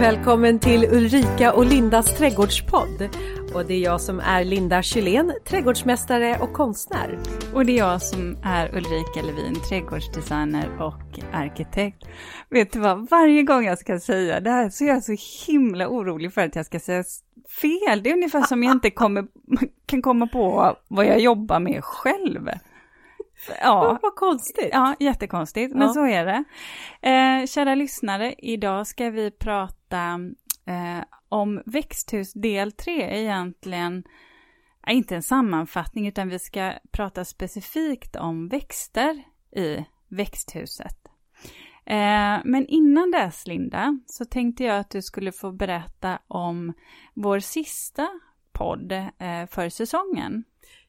Välkommen till Ulrika och Lindas trädgårdspodd. Och det är jag som är Linda Kylén, trädgårdsmästare och konstnär. Och det är jag som är Ulrika Levin, trädgårdsdesigner och arkitekt. Vet du vad, varje gång jag ska säga det här så är jag så himla orolig för att jag ska säga fel. Det är ungefär som jag inte kommer, kan komma på vad jag jobbar med själv. Ja, vad konstigt. Ja, jättekonstigt, men ja. så är det. Eh, kära lyssnare, idag ska vi prata eh, om växthus del 3, egentligen inte en sammanfattning, utan vi ska prata specifikt om växter i växthuset. Eh, men innan dess, Linda, så tänkte jag att du skulle få berätta om vår sista podd eh, för säsongen.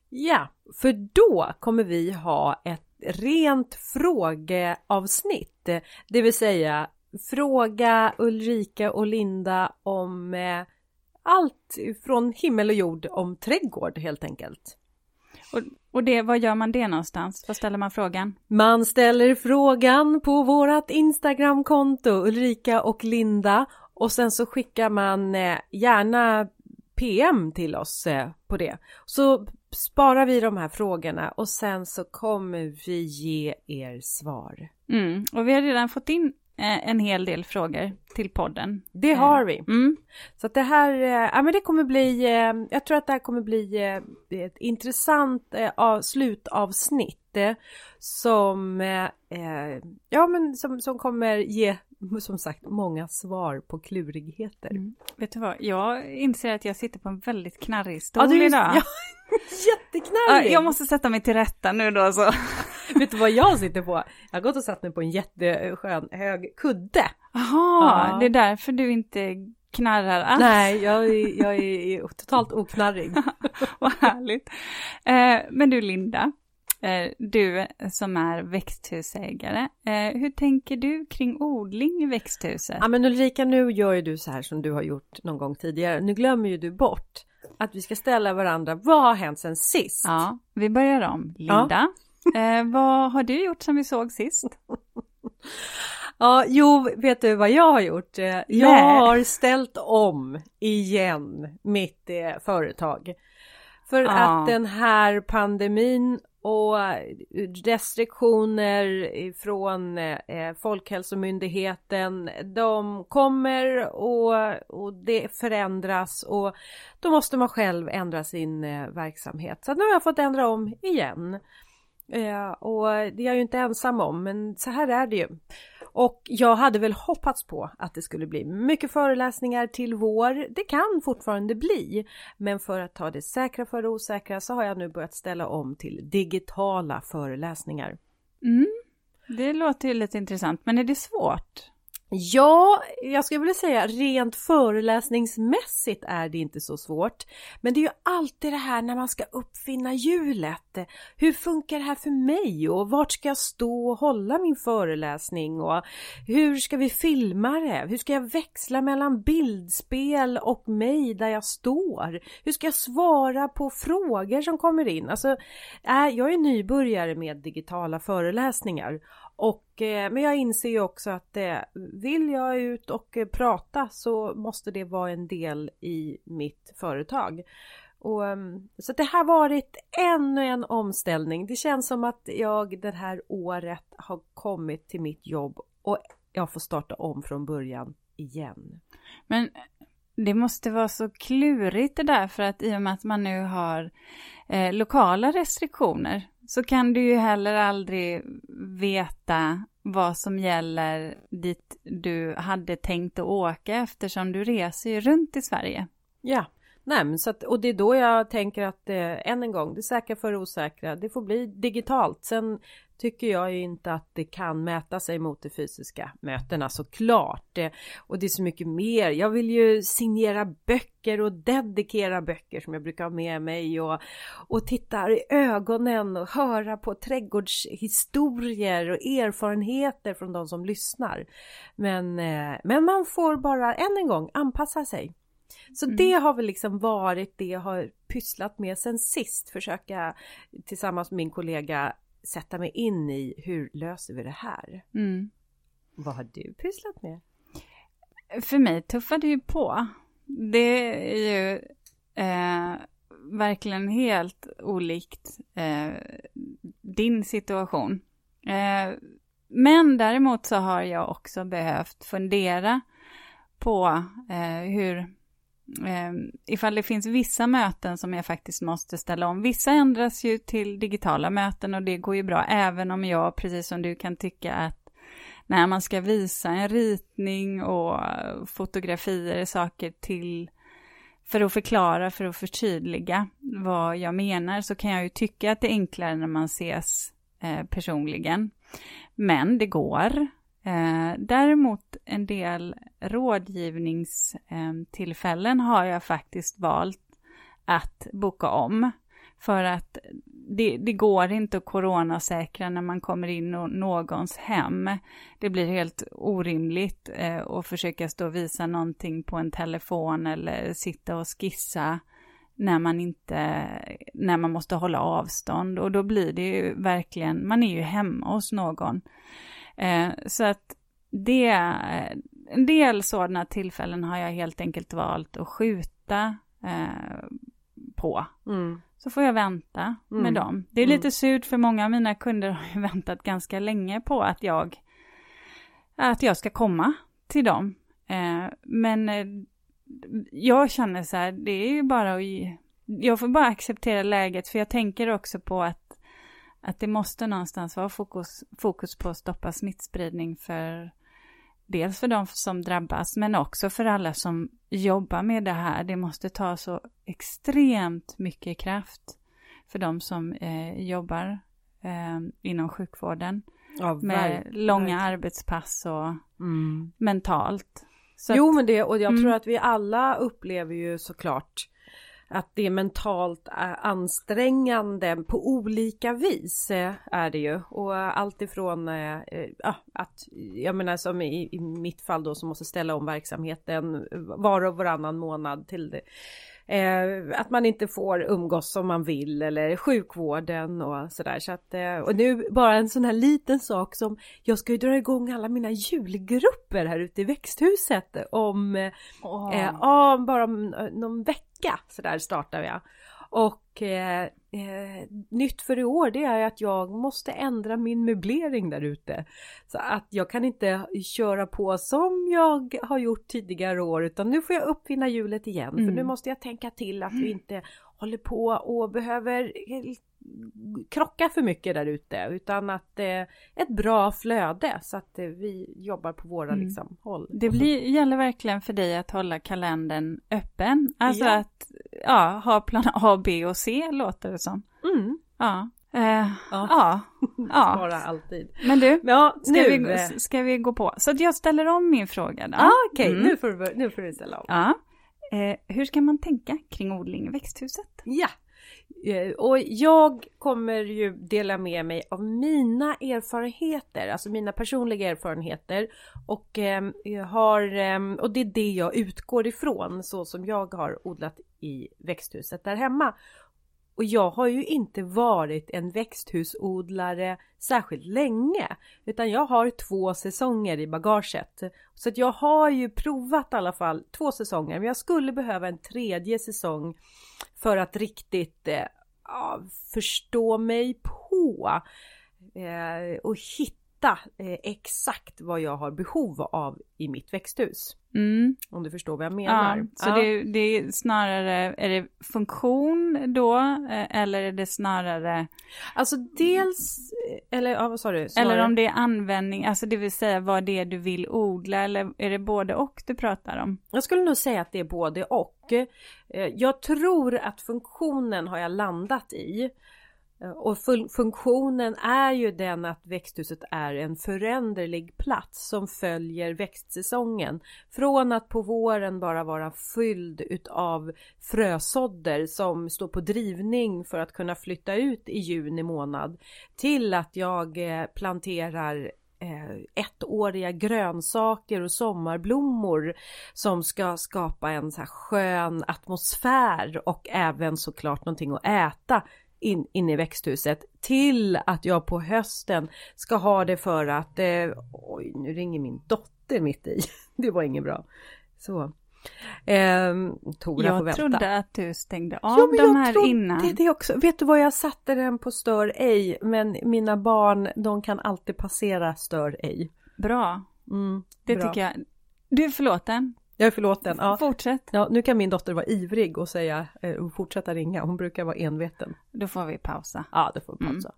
Ja, för då kommer vi ha ett rent frågeavsnitt, det vill säga fråga Ulrika och Linda om eh, allt från himmel och jord om trädgård helt enkelt. Och, och det, var gör man det någonstans? Var ställer man frågan? Man ställer frågan på vårat Instagramkonto Ulrika och Linda och sen så skickar man eh, gärna PM till oss eh, på det. Så sparar vi de här frågorna och sen så kommer vi ge er svar. Mm. Och vi har redan fått in eh, en hel del frågor till podden. Det har vi. Mm. Så att det här, eh, ja men det kommer bli, jag tror att det här kommer bli ett intressant slutavsnitt som, ja men som, som kommer ge som sagt många svar på klurigheter. Mm. Vet du vad, jag inser att jag sitter på en väldigt knarrig stol ja, du, idag. Ja, jätteknarrig! jag måste sätta mig till rätta nu då så. Vet du vad jag sitter på? Jag har gått och satt mig på en jätteskön hög kudde. Jaha, ja. det är därför du inte knarrar alls. Nej, jag är, jag är totalt oknarrig. vad härligt. Eh, men du Linda, du som är växthusägare, eh, hur tänker du kring odling i växthuset? Ja men Ulrika, nu gör ju du så här som du har gjort någon gång tidigare. Nu glömmer ju du bort att vi ska ställa varandra, vad har hänt sen sist? Ja, vi börjar om. Linda, ja. eh, vad har du gjort som vi såg sist? Ja, jo, vet du vad jag har gjort? Jag Nej. har ställt om igen mitt företag. För ja. att den här pandemin och eh, restriktioner från eh, Folkhälsomyndigheten de kommer och, och det förändras och då måste man själv ändra sin eh, verksamhet. Så nu har jag fått ändra om igen. Eh, och det är jag ju inte ensam om men så här är det ju. Och jag hade väl hoppats på att det skulle bli mycket föreläsningar till vår. Det kan fortfarande bli. Men för att ta det säkra för det osäkra så har jag nu börjat ställa om till digitala föreläsningar. Mm, det låter ju lite intressant, men är det svårt? Ja, jag skulle vilja säga rent föreläsningsmässigt är det inte så svårt. Men det är ju alltid det här när man ska uppfinna hjulet. Hur funkar det här för mig och vart ska jag stå och hålla min föreläsning och hur ska vi filma det? Hur ska jag växla mellan bildspel och mig där jag står? Hur ska jag svara på frågor som kommer in? Alltså, äh, jag är nybörjare med digitala föreläsningar och, eh, men jag inser ju också att eh, vill jag ut och eh, prata så måste det vara en del i mitt företag. Och, ehm, så det har varit ännu en omställning. Det känns som att jag det här året har kommit till mitt jobb och jag får starta om från början igen. Men eh, det måste vara så klurigt det där för att i och med att man nu har eh, lokala restriktioner så kan du ju heller aldrig veta vad som gäller dit du hade tänkt att åka eftersom du reser ju runt i Sverige. Ja, nej men så att, och det är då jag tänker att eh, än en gång, det säkra för det osäkra, det får bli digitalt. Sen tycker jag ju inte att det kan mäta sig mot de fysiska mötena såklart. Och det är så mycket mer. Jag vill ju signera böcker och dedikera böcker som jag brukar ha med mig och, och titta i ögonen och höra på trädgårdshistorier och erfarenheter från de som lyssnar. Men, eh, men man får bara än en gång anpassa sig. Så mm. det har väl liksom varit det jag har pysslat med sen sist, försöka tillsammans med min kollega sätta mig in i hur löser vi det här? Mm. Vad har du pysslat med? För mig tuffar det ju på. Det är ju eh, verkligen helt olikt eh, din situation. Eh, men däremot så har jag också behövt fundera på eh, hur eh, ifall det finns vissa möten som jag faktiskt måste ställa om. Vissa ändras ju till digitala möten och det går ju bra, även om jag, precis som du kan tycka att när man ska visa en ritning och fotografier, saker till för att förklara, för att förtydliga vad jag menar så kan jag ju tycka att det är enklare när man ses eh, personligen. Men det går. Eh, däremot en del rådgivningstillfällen har jag faktiskt valt att boka om. För att det, det, går inte att coronasäkra när man kommer in i någons hem. Det blir helt orimligt eh, att försöka stå och visa någonting på en telefon eller sitta och skissa när man inte, när man måste hålla avstånd och då blir det ju verkligen, man är ju hemma hos någon. Eh, så att det, en del sådana tillfällen har jag helt enkelt valt att skjuta eh, på. Mm. Så får jag vänta mm. med dem. Det är mm. lite surt för många av mina kunder har ju väntat ganska länge på att jag, att jag ska komma till dem. Eh, men eh, jag känner så här, det är ju bara att, jag får bara acceptera läget för jag tänker också på att, att det måste någonstans vara fokus, fokus på att stoppa smittspridning för dels för de som drabbas men också för alla som jobbar med det här. Det måste ta så extremt mycket kraft för de som eh, jobbar eh, inom sjukvården. Ja, med långa arbetspass och mm. mentalt. Så jo att, men det och jag mm. tror att vi alla upplever ju såklart att det är mentalt ansträngande på olika vis är det ju. Och allt ifrån att jag menar som i, i mitt fall då som måste ställa om verksamheten var och varannan månad till det Eh, att man inte får umgås som man vill eller sjukvården och sådär. Så att, eh, och nu bara en sån här liten sak som jag ska ju dra igång alla mina julgrupper här ute i växthuset om, oh. eh, ja, bara om eh, någon vecka så där startar jag. Och eh, eh, nytt för i år det är att jag måste ändra min möblering där ute. Så att jag kan inte köra på som jag har gjort tidigare år utan nu får jag uppfinna hjulet igen. Mm. För nu måste jag tänka till att vi inte håller på och behöver krocka för mycket där ute utan att eh, ett bra flöde så att eh, vi jobbar på våra mm. liksom, håll. Det blir, gäller verkligen för dig att hålla kalendern öppen. Alltså ja. att ja, ha plan A, B och C låter det som. Mm. Ja. Eh, ja. ja. ja. Spara alltid. Men du, ja, ska, nu. Vi, ska vi gå på? Så att jag ställer om min fråga då. Ah, Okej, okay. mm. nu, får du, nu får du ställa om. Ja. Eh, hur ska man tänka kring odling i växthuset? Ja, Eh, och jag kommer ju dela med mig av mina erfarenheter, alltså mina personliga erfarenheter och eh, har eh, och det är det jag utgår ifrån så som jag har odlat i växthuset där hemma. Och jag har ju inte varit en växthusodlare särskilt länge utan jag har två säsonger i bagaget. Så att jag har ju provat i alla fall två säsonger men jag skulle behöva en tredje säsong för att riktigt eh, förstå mig på eh, och hitta eh, exakt vad jag har behov av i mitt växthus. Mm. Om du förstår vad jag menar. Ja, så ja. Det, det, är snarare, är det funktion då eh, eller är det snarare? Alltså dels, eller ja, vad sa du? Snarare... Eller om det är användning, alltså det vill säga vad det är du vill odla eller är det både och du pratar om? Jag skulle nog säga att det är både och. Eh, jag tror att funktionen har jag landat i. Eh, och och funktionen är ju den att växthuset är en föränderlig plats som följer växtsäsongen. Från att på våren bara vara fylld utav frösådder som står på drivning för att kunna flytta ut i juni månad till att jag eh, planterar eh, ettåriga grönsaker och sommarblommor som ska skapa en så här skön atmosfär och även såklart någonting att äta in, in i växthuset till att jag på hösten ska ha det för att, eh, oj nu ringer min dotter mitt i. Det var inget bra. Så. Ehm, Tora jag får vänta. trodde att du stängde av Ja, de jag här innan. Det också. Vet du vad, jag satte den på stör ej, men mina barn, de kan alltid passera stör ej. Bra, Mm, det bra. tycker jag. Du är förlåten. Jag är förlåten. Ja. Fortsätt. Ja, nu kan min dotter vara ivrig och säga eh, fortsätta ringa. Hon brukar vara enveten. Då får vi pausa. Ja, det får vi pausa.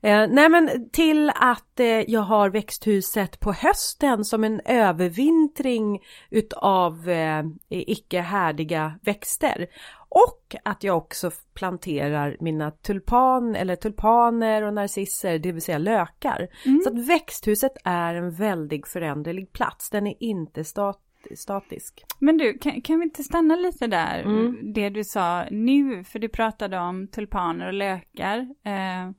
Eh, nej, men till att eh, jag har växthuset på hösten som en övervintring utav eh, icke härdiga växter. Och att jag också planterar mina tulpan eller tulpaner och narcisser, det vill säga lökar. Mm. Så att växthuset är en väldigt föränderlig plats. Den är inte stat statisk. Men du, kan, kan vi inte stanna lite där? Mm. Det du sa nu, för du pratade om tulpaner och lökar. Eh,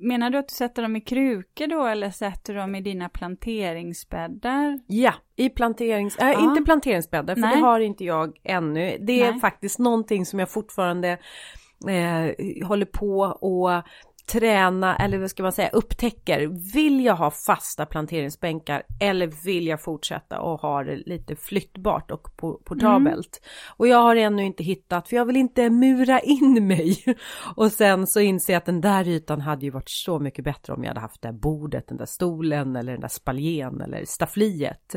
menar du att du sätter dem i krukor då eller sätter du dem i dina planteringsbäddar? Ja, i planterings... Äh, Ja. inte planteringsbäddar för Nej. det har inte jag ännu. Det är Nej. faktiskt någonting som jag fortfarande eh, håller på och träna eller vad ska man säga upptäcker. Vill jag ha fasta planteringsbänkar eller vill jag fortsätta och ha det lite flyttbart och po- portabelt? Och jag har ännu inte hittat för jag vill inte mura in mig. Och sen så inser jag att den där ytan hade ju varit så mycket bättre om jag hade haft det där bordet, den där stolen eller den där spaljén eller staffliet.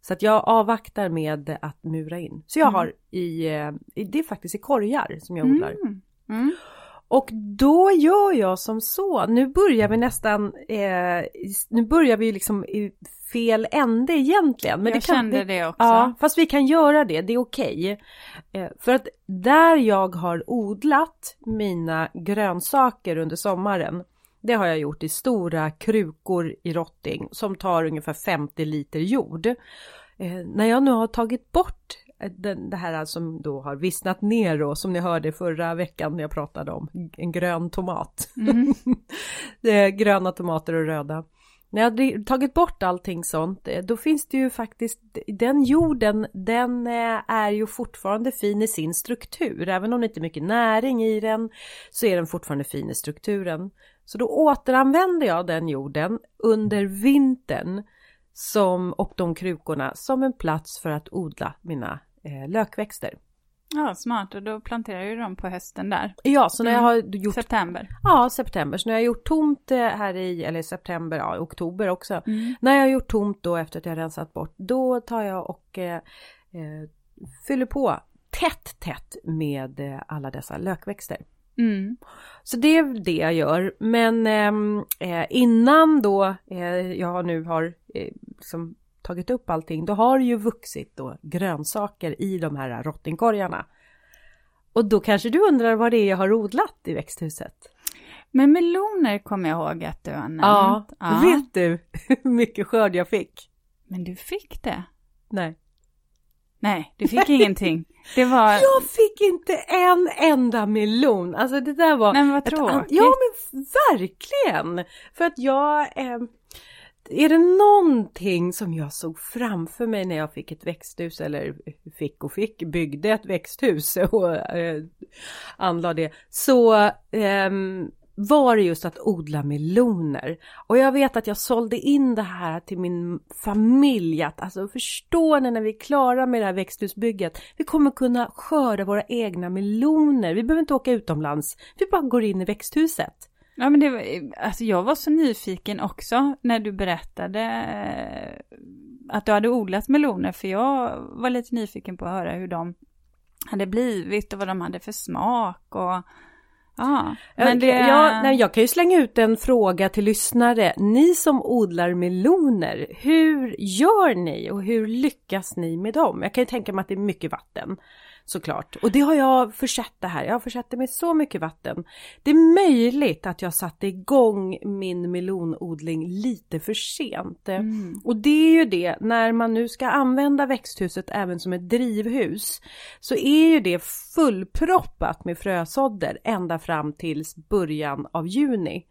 Så att jag avvaktar med att mura in. Så jag Mm. har i, eh, i, det är faktiskt i korgar som jag odlar. Mm. Mm. Och då gör jag som så, nu börjar vi nästan, eh, nu börjar vi liksom i fel ände egentligen. Men jag det kan, kände det också. Ja, fast vi kan göra det, det är okej. Eh, för att där jag har odlat mina grönsaker under sommaren, det har jag gjort i stora krukor i rotting som tar ungefär 50 liter jord. Eh, när jag nu har tagit bort den, det här som då har vissnat ner och som ni hörde förra veckan när jag pratade om en grön tomat. Mm. Gröna tomater och röda. När jag tagit bort allting sånt, eh, då finns det ju faktiskt, den jorden, den eh, är ju fortfarande fin i sin struktur. Även om det inte är mycket näring i den, så är den fortfarande fin i strukturen. Så då återanvänder jag den jorden under vintern som, och de krukorna som en plats för att odla mina eh, lökväxter. Ja, smart. Och då planterar du dem på hösten där. Ja, så när jag Mm. har gjort September. Ja, september. Så när jag har gjort tomt eh, här i, eller september, ja, oktober också. Mm. När jag har gjort tomt då efter att jag har rensat bort, då tar jag och eh, eh, fyller på tätt, tätt med eh, alla dessa lökväxter. Mm. Så det är det jag gör. Men ehm, eh, innan då eh, jag nu har eh, liksom tagit upp allting, då har det ju vuxit då grönsaker i de här rottingkorgarna. Och då kanske du undrar vad det är jag har odlat i växthuset? Men meloner kommer jag ihåg att du har nämnt. Ja, vet du hur mycket skörd jag fick? Men du fick det? Nej. Nej, du fick ingenting. Det var... Jag fick inte en enda melon. Alltså det där var... Nej, men vad ett tråkigt. Ja men verkligen! För att jag... Eh, är det någonting som jag såg framför mig när jag fick ett växthus eller fick och fick, byggde ett växthus och eh, anlade det. Så eh, var det just att odla meloner. Och jag vet att jag sålde in det här till min familj. Att, alltså förstår ni när vi är klara med det här växthusbygget. Vi kommer kunna skörda våra egna meloner. Vi behöver inte åka utomlands. Vi bara går in i växthuset. Ja, men det var, alltså jag var så nyfiken också när du berättade eh, att du hade odlat meloner, för jag var lite nyfiken på att höra hur de hade blivit och vad de hade för smak och ja. Men det... ja, nej, jag kan ju slänga ut en fråga till lyssnare. Ni som odlar meloner, hur gör ni och hur lyckas ni med dem? Jag kan ju tänka mig att det är mycket vatten såklart. Och det har jag försett det här. Jag har försett det med så mycket vatten. Det är möjligt att jag satte igång min melonodling lite för sent. Mm. Och det är ju det, när man nu ska använda växthuset även som ett drivhus så är ju det fullproppat med frösådder ända fram till början av juni.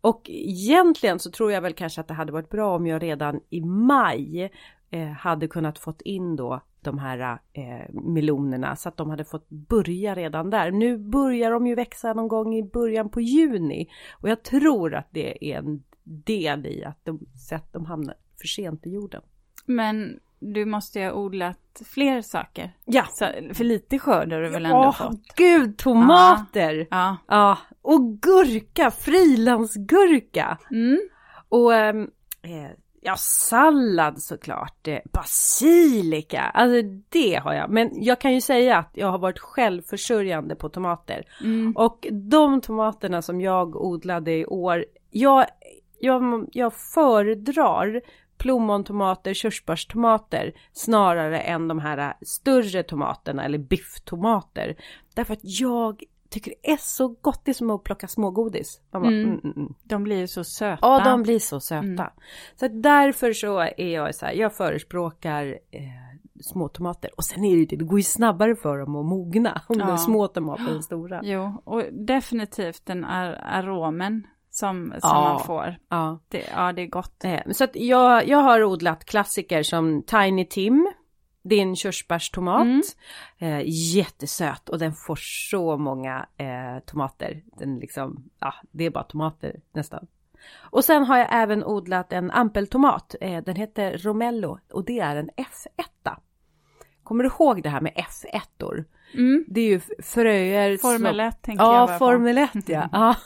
Och egentligen så tror jag väl kanske att det hade varit bra om jag redan i maj eh, hade kunnat fått in då de här eh, melonerna så att de hade fått börja redan där. Nu börjar de ju växa någon gång i början på juni och jag tror att det är en del i att de, att de hamnar, för sent i jorden. Men du måste ju ha odlat fler saker. Ja. Så, för lite skörd har du väl ändå Åh, fått? gud, tomater! Ja. Ja, och gurka, frilansgurka. Mm. Och ehm, eh, ja, sallad såklart. Eh, basilika, alltså det har jag. Men jag kan ju säga att jag har varit självförsörjande på tomater. Mm. Och de tomaterna som jag odlade i år, jag, jag, jag föredrar plommontomater, körsbärstomater snarare än de här större tomaterna eller bifftomater. Därför att jag tycker det är så gott, det är som att plocka smågodis. Bara, Mm. mm, mm, mm. De blir ju så söta. Ja, de blir så söta. Mm. Så därför så är jag så här, jag förespråkar eh, små tomater. Och sen är det ju det, det går ju snabbare för dem att mogna om Ja. de är små tomater än stora. Jo, och definitivt den ar aromen som, som Ja. man får. Ja. Det, ja, det är gott. Eh, Så att jag, jag har odlat klassiker som Tiny Tim. En körsbärstomat. Mm. Eh, jättesöt och den får så många eh, tomater. Den liksom, ja, det är bara tomater nästan. Och sen har jag även odlat en ampeltomat. Eh, den heter Romello och det är en F1. Kommer du ihåg det här med F1-or? Mm. Det är ju fröer. Formel 1 tänker jag Ja, bara på. Formel 1 ja. ja.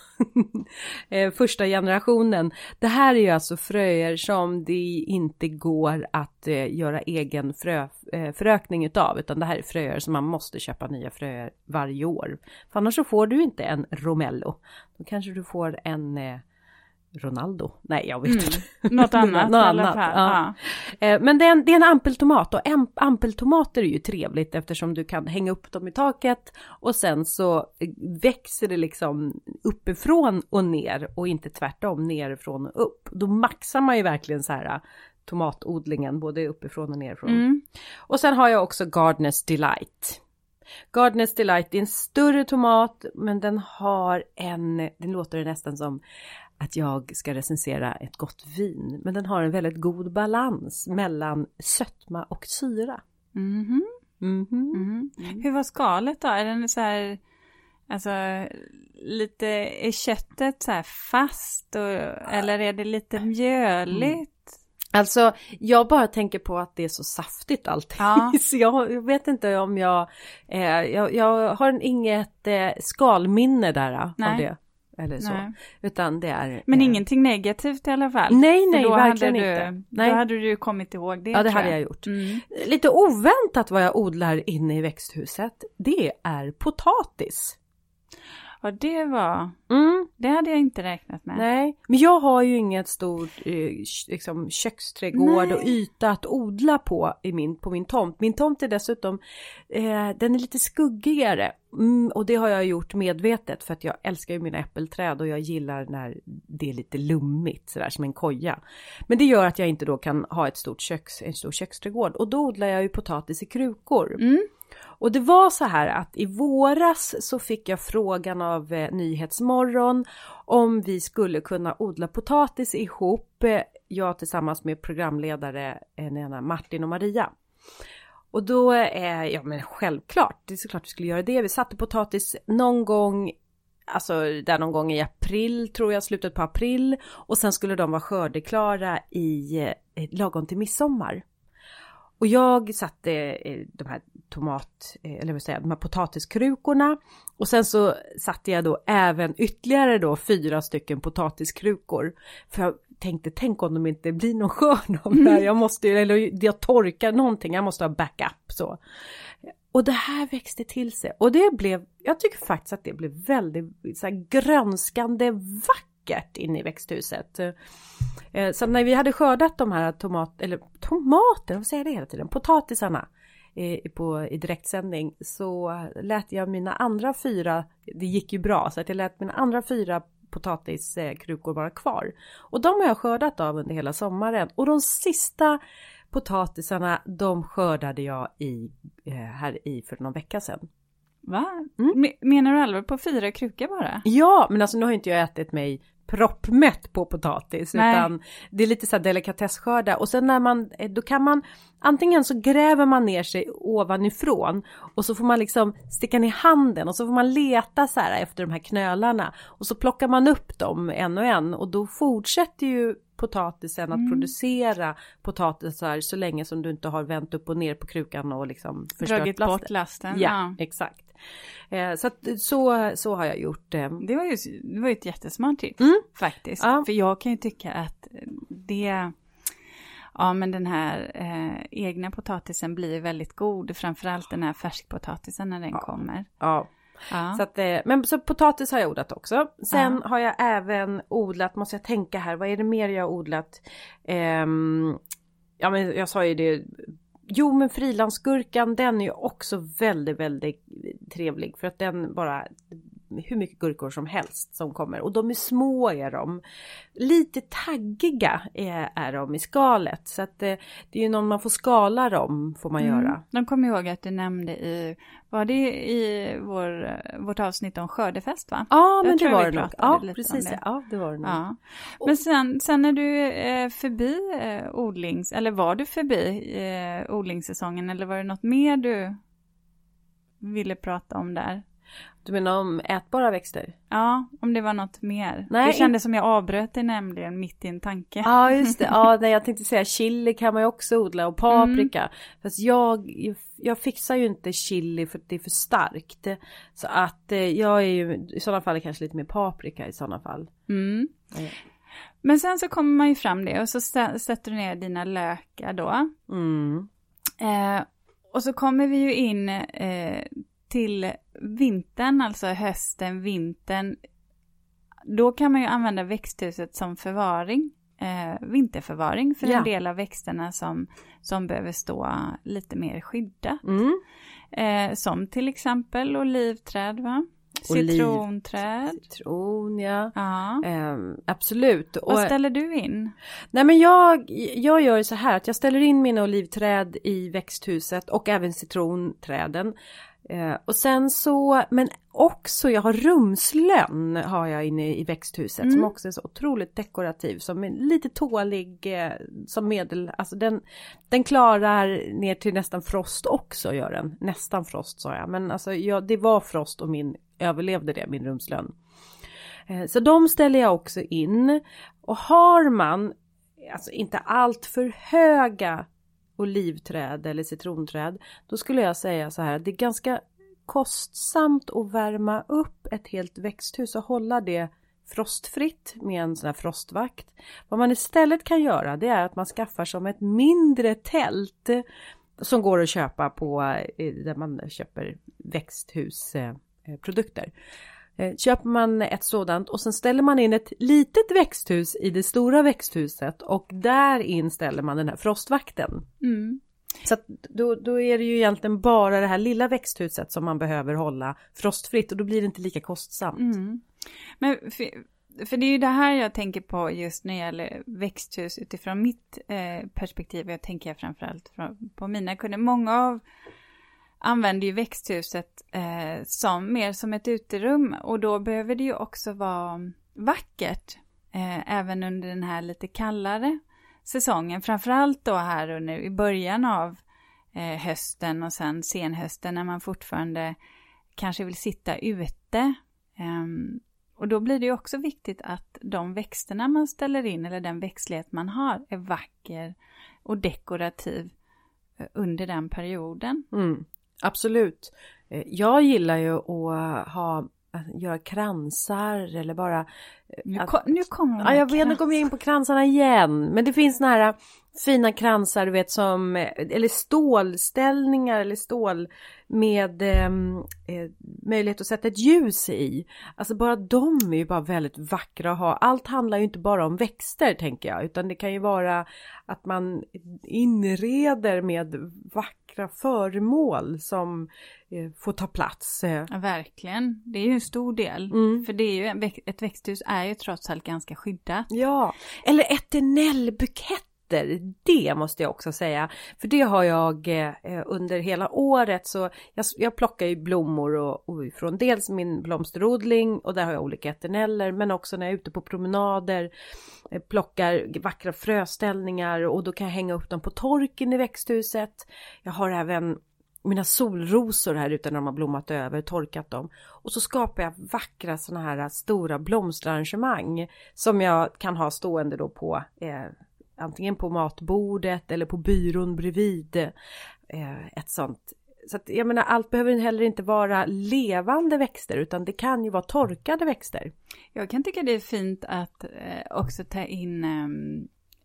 Eh, Första generationen. Det här är ju alltså fröer som det inte går att eh, göra egen frö, eh, förökning utav. Utan det här är fröer som man måste köpa nya fröer varje år. För annars så får du inte en Romello. Då kanske du får en eh, Ronaldo. Nej, jag vet Mm. inte. Något annat Något i alla annat, fall. ja. Ja. Eh, Men det är, en, det är en ampeltomat och am- ampeltomater är ju trevligt eftersom du kan hänga upp dem i taket och sen så växer det liksom uppifrån och ner och inte tvärtom nerifrån och upp. Då maxar man ju verkligen så här eh, tomatodlingen både uppifrån och nerifrån. Mm. Och sen har jag också Gardeners Delight. Gardeners Delight är en större tomat men den har en, den låter nästan som att jag ska recensera ett gott vin. Men den har en väldigt god balans mellan sötma och syra. Mhm. Mhm. Mhm. Hur var skalet då? Är den så här, alltså lite, är köttet så här fast och, eller är det lite mjöligt? Alltså, jag bara tänker på att det är så saftigt allting. Ja. så jag, jag vet inte om jag, eh, jag, jag har inget eh, skalminne där eh, Nej. av det. Eller så. Nej. Utan det är... Men eh, ingenting negativt i alla fall? Nej, nej, verkligen hade inte. Du, Nej. Då hade du kommit ihåg det. Ja, det hade jag gjort. Mm. Lite oväntat vad jag odlar inne i växthuset. Det är potatis. Ja, det var, Mm, det hade jag inte räknat med. nej, men jag har ju inget stort eh, liksom, köksträdgård Nej. och yta att odla på, i min, på min tomt. Min tomt är dessutom, eh, den är lite skuggigare. Mm, och det har jag gjort medvetet för att jag älskar ju mina äppelträd och jag gillar när det är lite lummigt sådär som en koja. Men det gör att jag inte då kan ha ett stort köks, en stor köksträdgård och då odlar jag ju potatis i krukor. Mm. Och det var så här att i våras så fick jag frågan av eh, Nyhetsmorgon om vi skulle kunna odla potatis ihop, eh, jag tillsammans med programledare eh, Martin och Maria. Och då, eh, ja men självklart, det är såklart vi skulle göra det. Vi satte potatis någon gång, alltså där någon gång i april tror jag, slutet på april. Och sen skulle de vara skördeklara i eh, lagom till midsommar. Och jag satte eh, de här tomat, eh, eller vad säger de här potatiskrukorna. Och sen så satte jag då även ytterligare då fyra stycken potatiskrukor. För jag tänkte, tänk om de inte blir någon skörd av det här. Jag måste, ju- eller jag torkar någonting, jag måste ha backup så. Och det här växte till sig. Och det blev, jag tycker faktiskt att det blev väldigt så här, grönskande vackert inne i växthuset. Eh, så när vi hade skördat de här tomat, eller tomater, vad säger jag det hela tiden, potatisarna eh, i, på, i direktsändning så lät jag mina andra fyra, det gick ju bra, så att jag lät mina andra fyra potatiskrukor vara kvar. Och de har jag skördat av under hela sommaren. Och de sista potatisarna, de skördade jag i, eh, här i för någon vecka sedan. Va? Mm. Me- Menar du allvar på fyra krukor bara? Ja, men alltså nu har inte jag ätit mig proppmätt på potatis Nej. utan det är lite så här delikatessskörda och sen när man, eh, då kan man antingen så gräver man ner sig ovanifrån och så får man liksom sticka ner handen och så får man leta så här efter de här knölarna och så plockar man upp dem en och en och då fortsätter ju potatisen att Mm. producera potatisar så länge som du inte har vänt upp och ner på krukan och liksom förstört Dragit lastet. bort lasten. Ja, exakt. Eh, så att så, så har jag gjort. Eh. Det var ju, det var ju ett jättesmart tips Mm. faktiskt. Ja. För jag kan ju tycka att det, ja men den här eh, egna potatisen blir väldigt god. Framförallt den här färskpotatisen när den Ja. kommer. Ja, Ja. så att, eh, men så potatis har jag odlat också. Sen Ja. har jag även odlat, måste jag tänka här, vad är det mer jag har odlat? Ehm, ja men jag sa ju det, jo men frilansgurkan den är ju också väldigt, väldigt trevlig för att den bara hur mycket gurkor som helst som kommer och de är små är de. Lite taggiga är, är de i skalet så att eh, det är ju någon man får skala dem får man göra. Mm. De kommer ihåg att du nämnde i, var det i vår, vårt avsnitt om skördefest va? Ja men det var det nog. Ja precis det. ja det var det nog. Ja. Men sen, sen när du är förbi eh, odlings, eller var du förbi eh, odlingssäsongen eller var det något mer du ville prata om där? Du menar om ätbara växter? Ja, om det var något mer. Nej, det kändes som jag avbröt dig nämligen mitt i en tanke. Ja just det, ja nej, jag tänkte säga chili kan man ju också odla och paprika. Fast jag, jag fixar ju inte chili för att det är för starkt. Så att eh, jag är ju i sådana fall kanske lite mer paprika i sådana fall. Mm. Ja. Men sen så kommer man ju fram det och så sätter du ner dina lökar då. Mm. Eh, och så kommer vi ju in eh, till vintern, alltså hösten, vintern. Då kan man ju använda växthuset som förvaring, eh, vinterförvaring för Ja. en del av växterna som, som behöver stå lite mer skyddat. Mm. Eh, som till exempel olivträd, va? Citronträd. Citron ja. Ja. Ehm, absolut. Och, Vad ställer du in? nej men jag, jag gör så här att jag ställer in mina olivträd i växthuset och även citronträden. Eh, och sen så, men också jag har rumslön har jag inne i växthuset som Mm. också är så otroligt dekorativ som är lite tålig eh, som medel, alltså den, den klarar ner till nästan frost också gör den. Nästan frost sa jag, men alltså ja, det var frost och min överlevde det, min rumslön. Eh, så de ställer jag också in. Och har man alltså inte allt för höga olivträd eller citronträd, då skulle jag säga så här, det är ganska kostsamt att värma upp ett helt växthus och hålla det frostfritt med en sån här frostvakt. Vad man istället kan göra det är att man skaffar som ett mindre tält som går att köpa på eh, där man köper växthusprodukter. Eh, Köper man ett sådant och sen ställer man in ett litet växthus i det stora växthuset och där in ställer man den här frostvakten. Mm. Så då, då är det ju egentligen bara det här lilla växthuset som man behöver hålla frostfritt och då blir det inte lika kostsamt. Mm. Men för, för det är ju det här jag tänker på just när det gäller växthus utifrån mitt eh, perspektiv. Jag tänker framförallt på mina kunder. Många av använder ju växthuset eh, som mer som ett uterum och då behöver det ju också vara vackert eh, även under den här lite kallare säsongen. Framförallt då här under i början av eh, hösten och sen senhösten när man fortfarande kanske vill sitta ute. Ehm, och då blir det ju också viktigt att de växterna man ställer in eller den växtlighet man har är vacker och dekorativ eh, under den perioden. Mm, absolut. Eh, Jag gillar ju att ha att göra kransar eller bara Nu, att- ko- nu kommer Ja, jag vet, nu kommer jag in på kransarna igen. Men det finns såna här fina kransar, du vet som, eller stålställningar eller stål med ehm, eh, möjlighet att sätta ett ljus i. Alltså bara de är ju bara väldigt vackra att ha. Allt handlar ju inte bara om växter tänker jag, utan det kan ju vara att man inreder med vackra föremål som eh, får ta plats. eh. Ja, verkligen. Det är ju en stor del. Mm. För det är ju ett växthus är ju trots allt ganska skyddat. Ja, eller vinter. Det måste jag också säga. För det har jag eh, under hela året så jag, jag plockar ju blommor och, och från dels min blomsterodling och där har jag olika eterneller men också när jag är ute på promenader eh, plockar vackra fröställningar och då kan jag hänga upp dem på torken i växthuset. Jag har även mina solrosor här ute när de har blommat över, torkat dem. Och så skapar jag vackra sådana här stora blomsterarrangemang som jag kan ha stående då på eh, antingen på matbordet eller på byrån bredvid. Eh, ett sånt. Så att jag menar allt behöver heller inte vara levande växter utan det kan ju vara torkade växter. Jag kan tycka det är fint att eh, också ta in eh,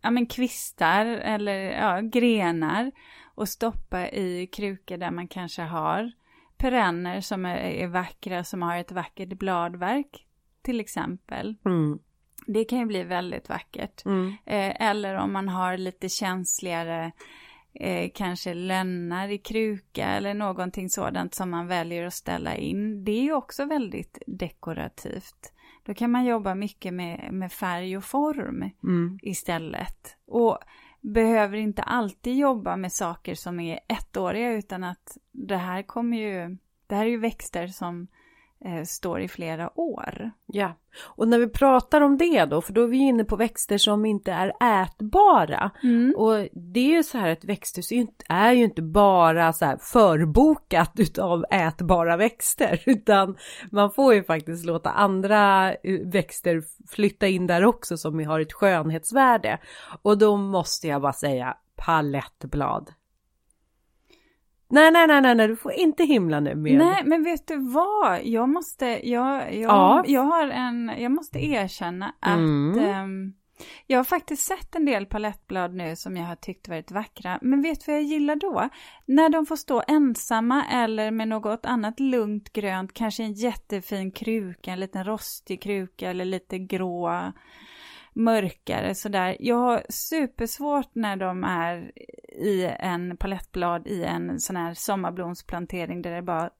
ja, men kvistar eller ja, grenar och stoppa i krukor där man kanske har perenner som är, är vackra, som har ett vackert bladverk till exempel. Mm. Det kan ju bli väldigt vackert. Mm. Eh, eller om man har lite känsligare eh, kanske lönnar i kruka eller någonting sådant som man väljer att ställa in. Det är ju också väldigt dekorativt. Då kan man jobba mycket med, med färg och form mm. istället. Och behöver inte alltid jobba med saker som är ettåriga utan att det här kommer ju, det här är ju växter som står i flera år. Ja, och när vi pratar om det då, för då är vi inne på växter som inte är ätbara. Mm. Och det är ju så här att växthus är ju inte bara så här förbokat utav ätbara växter, utan man får ju faktiskt låta andra eh, växter flytta in där också som har ett skönhetsvärde. Och då måste jag bara säga palettblad. Nej, nej, nej, nej, nej, du får inte himla nu med... Nej, men vet du vad? Jag måste, jag, jag, ja. jag har en, jag måste erkänna att mm. um, jag har faktiskt sett en del palettblad nu som jag har tyckt varit vackra. Men vet du vad jag gillar då? När de får stå ensamma eller med något annat lugnt grönt, kanske en jättefin kruka, en liten rostig kruka eller lite grå mörkare sådär. Jag har supersvårt när de är i en palettblad i en sån här sommarblomsplantering där det är bara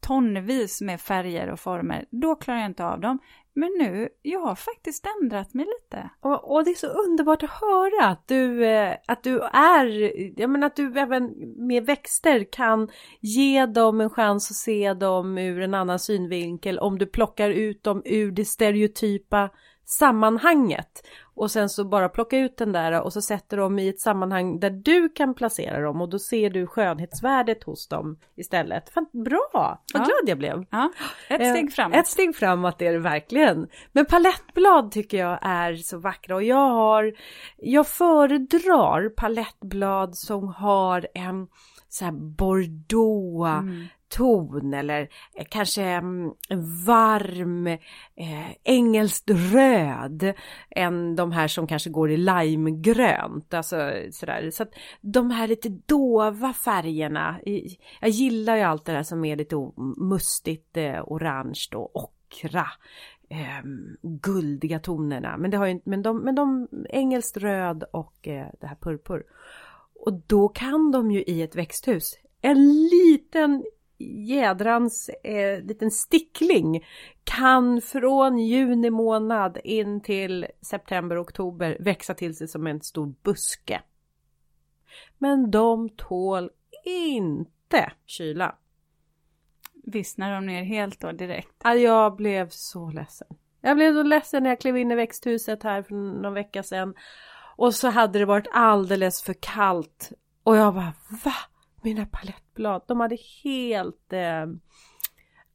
tonvis med färger och former. Då klarar jag inte av dem. Men nu, jag har faktiskt ändrat mig lite. Och, och det är så underbart att höra att du, eh, att du är, jag menar att du även med växter kan ge dem en chans att se dem ur en annan synvinkel om du plockar ut dem ur det stereotypa sammanhanget. Och sen så bara plocka ut den där och så sätter dem i ett sammanhang där du kan placera dem och då ser du skönhetsvärdet hos dem istället. Fan, bra! Vad ja. glad jag blev! Ja, ett steg eh, framåt. Ett steg framåt är det verkligen. Men palettblad tycker jag är så vackra och jag har Jag föredrar palettblad som har en så här bordeaux mm ton eller eh, kanske mm, varm eh, engelskt röd än de här som kanske går i limegrönt. Alltså sådär. Så att de här lite dova färgerna. Jag gillar ju allt det där som är lite mustigt eh, orange och ockra. Eh, guldiga tonerna. Men det har ju men de, men de engelskt röd och eh, det här purpur. Och då kan de ju i ett växthus en liten jädrans eh, liten stickling kan från juni månad in till september, oktober växa till sig som en stor buske. Men de tål inte kyla. Vissnar de ner helt då direkt? Jag blev så ledsen. Jag blev så ledsen när jag klev in i växthuset här för någon vecka sedan. Och så hade det varit alldeles för kallt. Och jag bara va? Mina palettblad, de hade helt... Eh,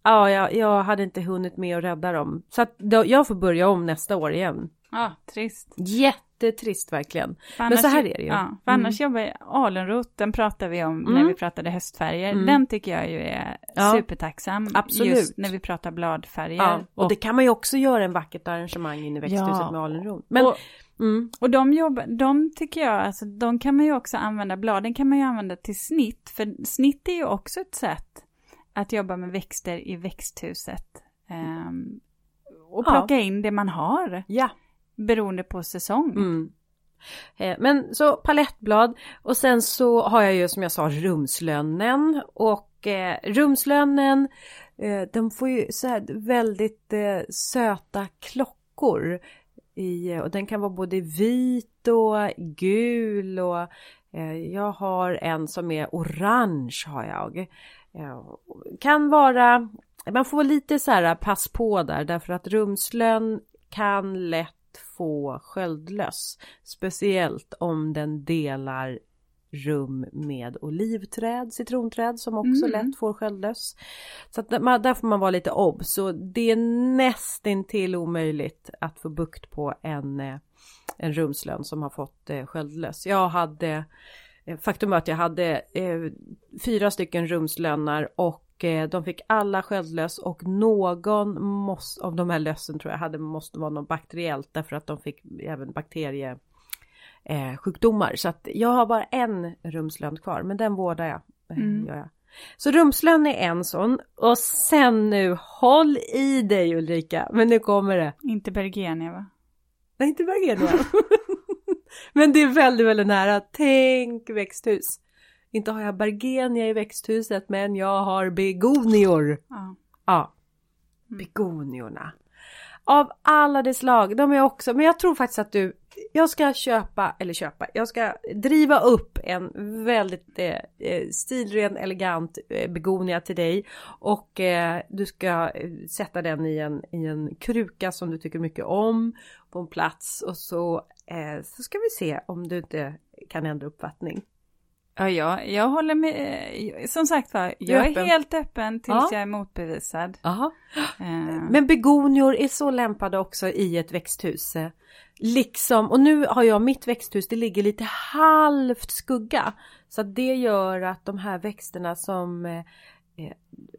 ja, jag, jag hade inte hunnit med att rädda dem. Så att då, jag får börja om nästa år igen. Ja, trist. Jättetrist verkligen. Men så här är det ju. Ja, för annars mm. jobbar alunrot, den pratar vi om mm. när vi pratade höstfärger. Mm. Den tycker jag ju är ja. supertacksam. Absolut. Just när vi pratar bladfärger. Ja, och, och, det kan man ju också göra en vackert arrangemang in i växthuset ja. med alunrot. Men och, Mm. Och de, jobb, de tycker jag, alltså de kan man ju också använda, bladen kan man ju använda till snitt, för snitt är ju också ett sätt att jobba med växter i växthuset. Um, och plocka ja. in det man har. Ja. Beroende på säsong. Mm. Eh, men så palettblad och sen så har jag ju som jag sa rumslönnen och eh, rumslönnen eh, de får ju så här väldigt eh, söta klockor i, och den kan vara både vit och gul och eh, jag har en som är orange har jag. Eh, kan vara, man får lite så här pass på där därför att rumslön kan lätt få sköldlöss. Speciellt om den delar rum med olivträd, citronträd som också Mm. lätt får sköldlöss. Så att man, där får man vara lite obs. Så det är nästintill omöjligt att få bukt på en, eh, en rumslön som har fått eh, sköldlöss. Jag hade eh, Faktum var att jag hade fyra stycken rumslönnar och de fick alla sköldlöss och någon måste, av de här lössen tror jag hade måste vara något bakteriellt därför att de fick även bakterie eh, sjukdomar. Så att jag har bara en rumslön kvar men den vårdar jag. eh, Mm. Gör jag. Så rumslön är en sån och sen nu håll i dig Ulrika men nu kommer det. Inte Bergenia va? Nej inte Bergenia. men det är väldigt väldigt nära. Tänk växthus. Inte har jag Bergenia i växthuset men jag har begonior. Ja. Ja. Begoniorna. Av alla dess slag, de är också, men jag tror faktiskt att du, jag ska köpa, eller köpa, jag ska driva upp en väldigt eh, eh stilren, elegant eh, begonia till dig och eh, du ska eh, sätta den i en, i en kruka som du tycker mycket om på en plats och så, eh, så ska vi se om du inte kan ändra uppfattning. Ja, jag, jag håller med. eh, Som sagt var, är jag är öppen. helt öppen tills Ja. jag är motbevisad. Aha. Eh, Men begonior är så lämpade också i ett växthus. eh, Liksom, och nu har jag mitt växthus, det ligger lite halvt skugga. Så det gör att de här växterna som, eh,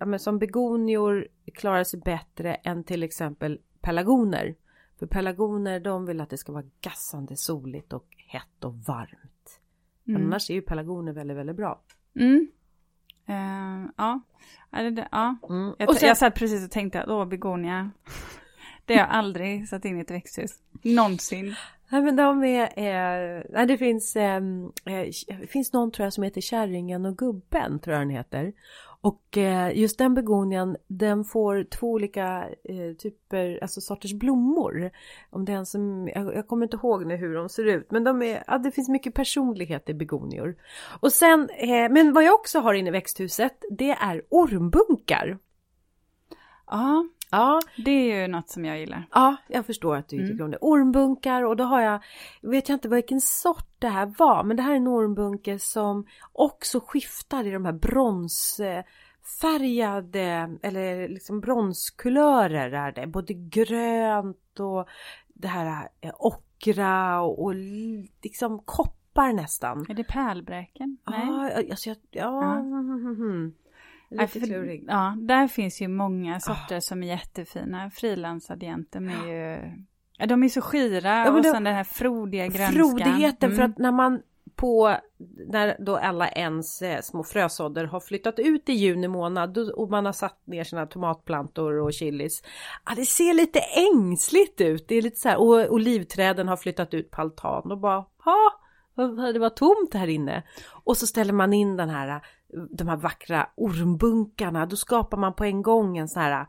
ja, som begonior klarar sig bättre än till exempel pelargoner. För pelargoner de vill att det ska vara gassande soligt och hett och varmt. Mm. Annars är ju pelargoner väldigt, väldigt bra. Mm. Eh, ja. Ja, det, det, ja. Mm. Jag, Och sen- jag satt precis och tänkte att åh, begonia. Det har jag aldrig satt in i ett växthus. Någonsin. Nej men de är, eh, nej det finns, eh, eh, finns någon tror jag som heter Kärringen och gubben tror jag den heter. Och eh, just den begonian den får två olika eh, typer, alltså sorters blommor. Om det är en som, jag, kommer inte ihåg nu hur de ser ut men de är, ja, det finns mycket personlighet i begonior. Och sen, eh, men vad jag också har inne i växthuset det är ormbunkar. Ja, Ja, det är ju något som jag gillar. Ja, jag förstår att du Mm. tycker om det. Ormbunkar och då har jag, vet jag inte vilken sort det här var, men det här är en ormbunke som också skiftar i de här bronsfärgade, eller liksom bronskulörer är det. Både grönt och det här ockra och, och liksom koppar nästan. Är det pärlbräken? Nej. Ja, alltså jag, ja, Ja. mhm. Nej, Lite för- klurig. Ja, där finns ju många sorter som är jättefina. Frilansadientem är ju... Ja, de är så skira men och sen den här frodiga grönskan. Frodigheten för Mm. att när man på när då alla ens eh, små frösådder har flyttat ut i juni månad och man har satt ner sina tomatplantor och chilis. Ja, det ser lite ängsligt ut. Det är lite så här och olivträden har flyttat ut på altan och bara ha det var tomt här inne. Och så ställer man in den här de här vackra ormbunkarna. Då skapar man på en gång en sån här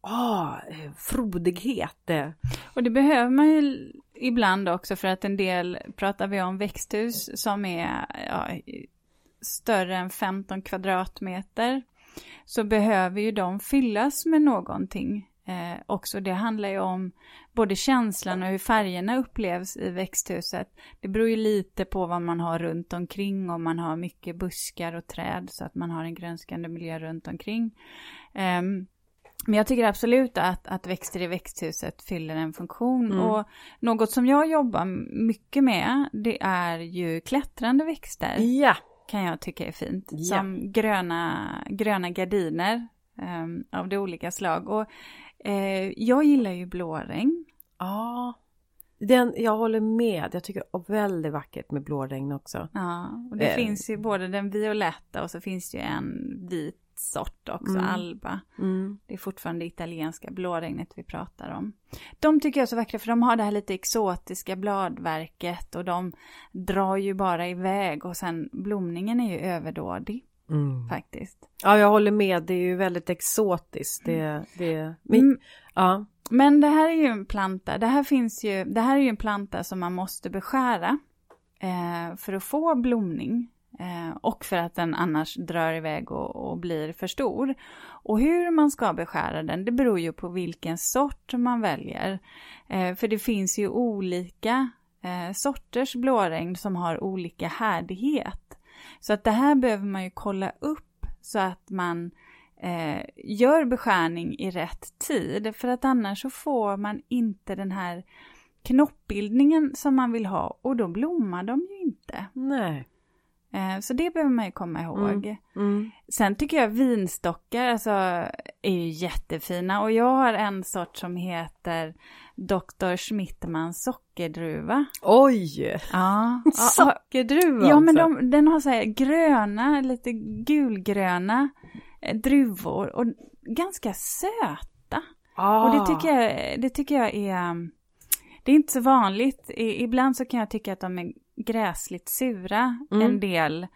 ah, eh, frodighet. Och det behöver man ju ibland också för att en del pratar vi om växthus som är ja, större än 15 kvadratmeter. Så behöver ju de fyllas med någonting eh, också. Det handlar ju om både känslan och hur färgerna upplevs i växthuset. Det beror ju lite på vad man har runt omkring, om man har mycket buskar och träd så att man har en grönskande miljö runt omkring. Ehm, men jag tycker absolut att, att växter i växthuset fyller en funktion. Mm. Och något som jag jobbar mycket med, det är ju klättrande växter. Ja, Kan jag tycka är fint. Ja. Som gröna, gröna gardiner ehm, av de olika slag. Och eh, jag gillar ju blåregn. Ja, den, jag håller med. Jag tycker det är väldigt vackert med blåregn också. Ja, och det Eh. finns ju både den violetta och så finns det ju en vit sort också, Mm. alba. Mm. Det är fortfarande italienska blåregnet vi pratar om. De tycker jag är så vackra för de har det här lite exotiska bladverket och de drar ju bara iväg och sen blomningen är ju överdådig Mm. faktiskt. Ja, jag håller med. Det är ju väldigt exotiskt. Det, det, men, Mm. ja. Men det här är ju en planta, det här finns ju, det här är ju en planta som man måste beskära eh, för att få blomning. Eh, och för att den annars drar iväg och, och blir för stor. Och hur man ska beskära den, det beror ju på vilken sort man väljer. Eh, för det finns ju olika eh, sorters blåregn som har olika härdighet. Så att det här behöver man ju kolla upp så att man eh, gör beskärning i rätt tid. För att annars så får man inte den här knoppbildningen som man vill ha och då blommar de ju inte. Nej. Eh, så det behöver man ju komma ihåg. Mm. Mm. Sen tycker jag vinstockar alltså, är ju jättefina och jag har en sort som heter Dr. Schmittmans sockerdruva. Oj! Ja. Sockerdruva Ja, men alltså. de, den har så här gröna, lite gulgröna eh, druvor och ganska söta. Ah. Och det tycker, jag, det tycker jag är... Det är inte så vanligt. I, ibland så kan jag tycka att de är gräsligt sura, Mm. en del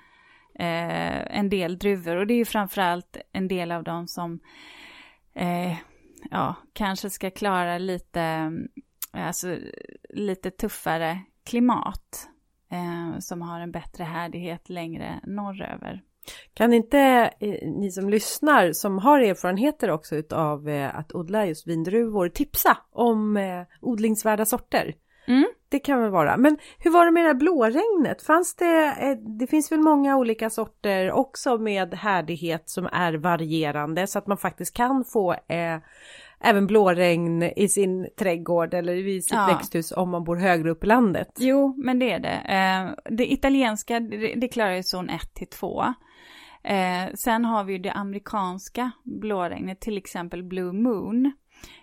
eh, en del druvor. Och det är ju framförallt en del av dem som eh, ja, kanske ska klara lite, eh, alltså, lite tuffare klimat. Eh, som har en bättre härdighet längre norröver. Kan inte eh, ni som lyssnar som har erfarenheter också utav eh, att odla just vindruvor tipsa om eh, odlingsvärda sorter? Mm. Det kan väl vara. Men hur var det med det här blåregnet? Fanns det, eh, det finns väl många olika sorter också med härdighet som är varierande så att man faktiskt kan få eh, även blåregn i sin trädgård eller i sitt Ja. växthus om man bor högre upp i landet. Jo, men det är det. Eh, det italienska, det, klarar ju zon 1 till 2. Eh, sen har vi ju det amerikanska blåregnet, till exempel Blue Moon.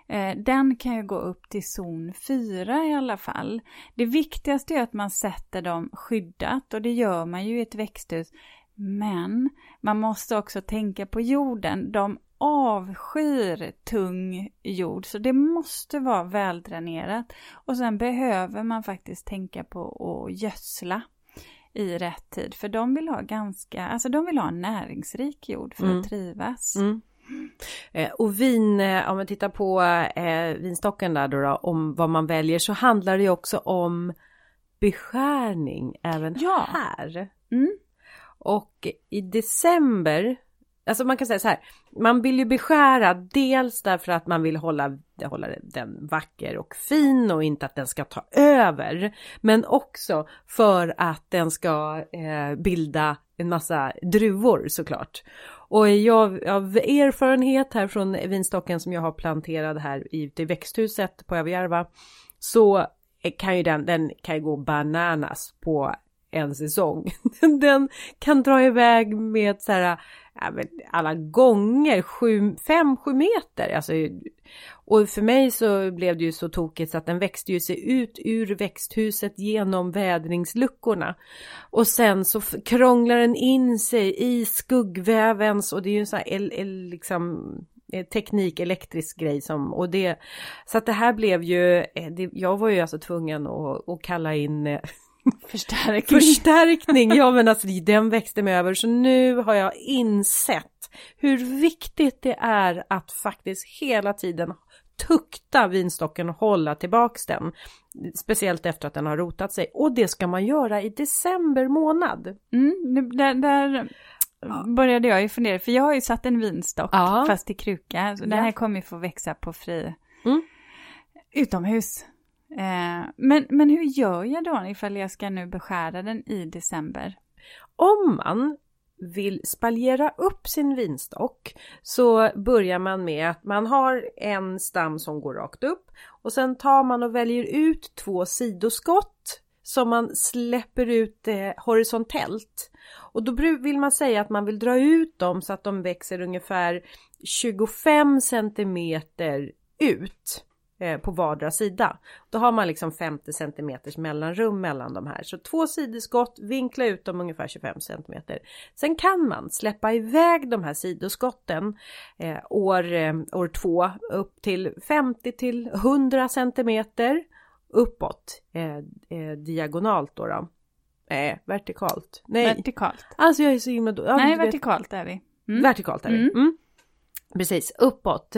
Eh, den kan ju gå upp till zon 4 i alla fall. Det viktigaste är att man sätter dem skyddat och det gör man ju i ett växthus. Men man måste också tänka på jorden. De avskyr tung jord så det måste vara väldränerat. Och sen behöver man faktiskt tänka på att gödsla i rätt tid. För de vill ha ganska, alltså de vill ha en näringsrik jord för Mm. att trivas. Mm. Eh, och vin, eh, om man tittar på eh, vinstocken där då, då, om vad man väljer så handlar det ju också om beskärning även Ja. här. Mm. Och i december, alltså man kan säga så här, man vill ju beskära dels därför att man vill hålla, hålla den vacker och fin och inte att den ska ta över. Men också för att den ska eh, bilda en massa druvor såklart. Och jag av erfarenhet här från vinstocken som jag har planterad här ute i växthuset på Överjärva så kan ju den, den kan ju gå bananas på en säsong. Den kan dra iväg med så här, alla gånger 5-7 meter. Alltså, och för mig så blev det ju så tokigt så att den växte ju sig ut ur växthuset genom vädringsluckorna. Och sen så krånglar den in sig i skuggvävens och det är ju en sån här el, el, liksom eh, teknik, elektrisk grej som och det så att det här blev ju, eh, det, jag var ju alltså tvungen att, att kalla in eh, Förstärkning. Förstärkning, ja men alltså den växte mig över så nu har jag insett hur viktigt det är att faktiskt hela tiden tukta vinstocken och hålla tillbaks den. Speciellt efter att den har rotat sig och det ska man göra i december månad. Mm, där, där började jag ju fundera, för jag har ju satt en vinstock Ja. fast i kruka. Så den Ja. här kommer ju få växa på fri Mm. utomhus. Eh, men, men hur gör jag då ifall jag ska nu beskära den i december? Om man vill spaljera upp sin vinstock så börjar man med att man har en stam som går rakt upp och sen tar man och väljer ut två sidoskott som man släpper ut eh, horisontellt. Och då vill man säga att man vill dra ut dem så att de växer ungefär 25 centimeter ut eh, på vardera sida. Då har man liksom 50 centimeters mellanrum mellan de här. Så två sidoskott, vinkla ut dem ungefär 25 centimeter. Sen kan man släppa iväg de här sidoskotten eh, år, eh, år två upp till 50 till 100 centimeter uppåt eh, eh, diagonalt då. då. Nej, vertikalt. Nej, Vertikalt. alltså jag är så himla då- ja, Nej, vertikalt är vi. Mm. Vertikalt är det. Mm. Mm. Precis, uppåt.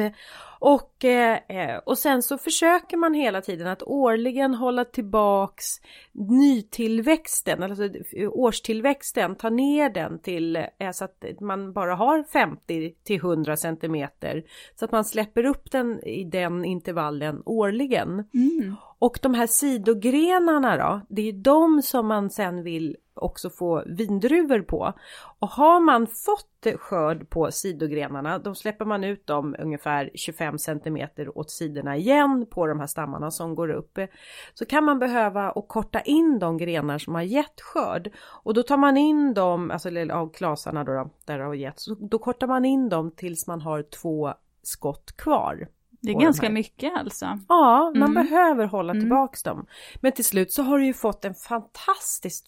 Och, eh, och sen så försöker man hela tiden att årligen hålla tillbaks nytillväxten, alltså årstillväxten, ta ner den till eh, så att man bara har 50 till 100 centimeter. Så att man släpper upp den i den intervallen årligen. Mm. Och de här sidogrenarna då, det är de som man sen vill också få vindruvor på. Och har man fått skörd på sidogrenarna, då släpper man ut dem ungefär 25 cm åt sidorna igen på de här stammarna som går upp. Så kan man behöva och korta in de grenar som har gett skörd. Och då tar man in dem, alltså av klasarna då, då där det har gett, så då kortar man in dem tills man har två skott kvar. Det är ganska mycket alltså. Ja, man mm. behöver hålla mm. tillbaks dem. Men till slut så har du ju fått en fantastiskt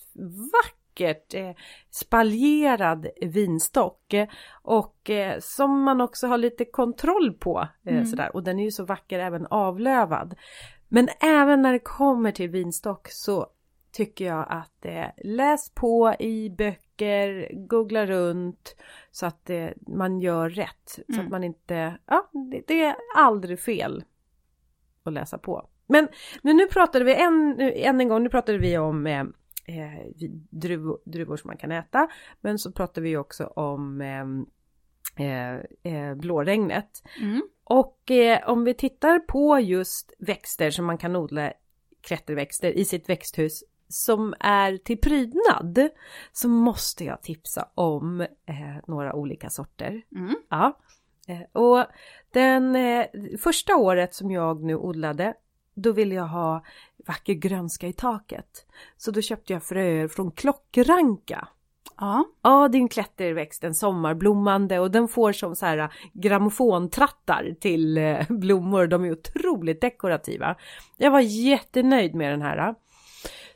vackert eh, spaljerad vinstock eh, och eh, som man också har lite kontroll på eh, mm. sådär och den är ju så vacker även avlövad. Men även när det kommer till vinstock så tycker jag att eh, läs på i böcker, googla runt så att eh, man gör rätt. Mm. Så att mm. man inte, ja det, det, är aldrig fel att läsa på. Men, men nu pratade vi en, än en gång, nu pratade vi om eh, eh druv, druvor som man kan äta. Men så pratade vi också om eh, eh, eh blåregnet. Mm. Och om vi tittar på just växter som man kan odla klätterväxter i sitt växthus som är till prydnad så måste jag tipsa om eh, några olika sorter. Mm. Ja. Eh, och den eh, första året som jag nu odlade då ville jag ha vacker grönska i taket. Så då köpte jag fröer från klockranka. Ja. ja, det är en klätterväxt, en sommarblommande och den får som så här grammofontrattar till eh, blommor. De är otroligt dekorativa. Jag var jättenöjd med den här.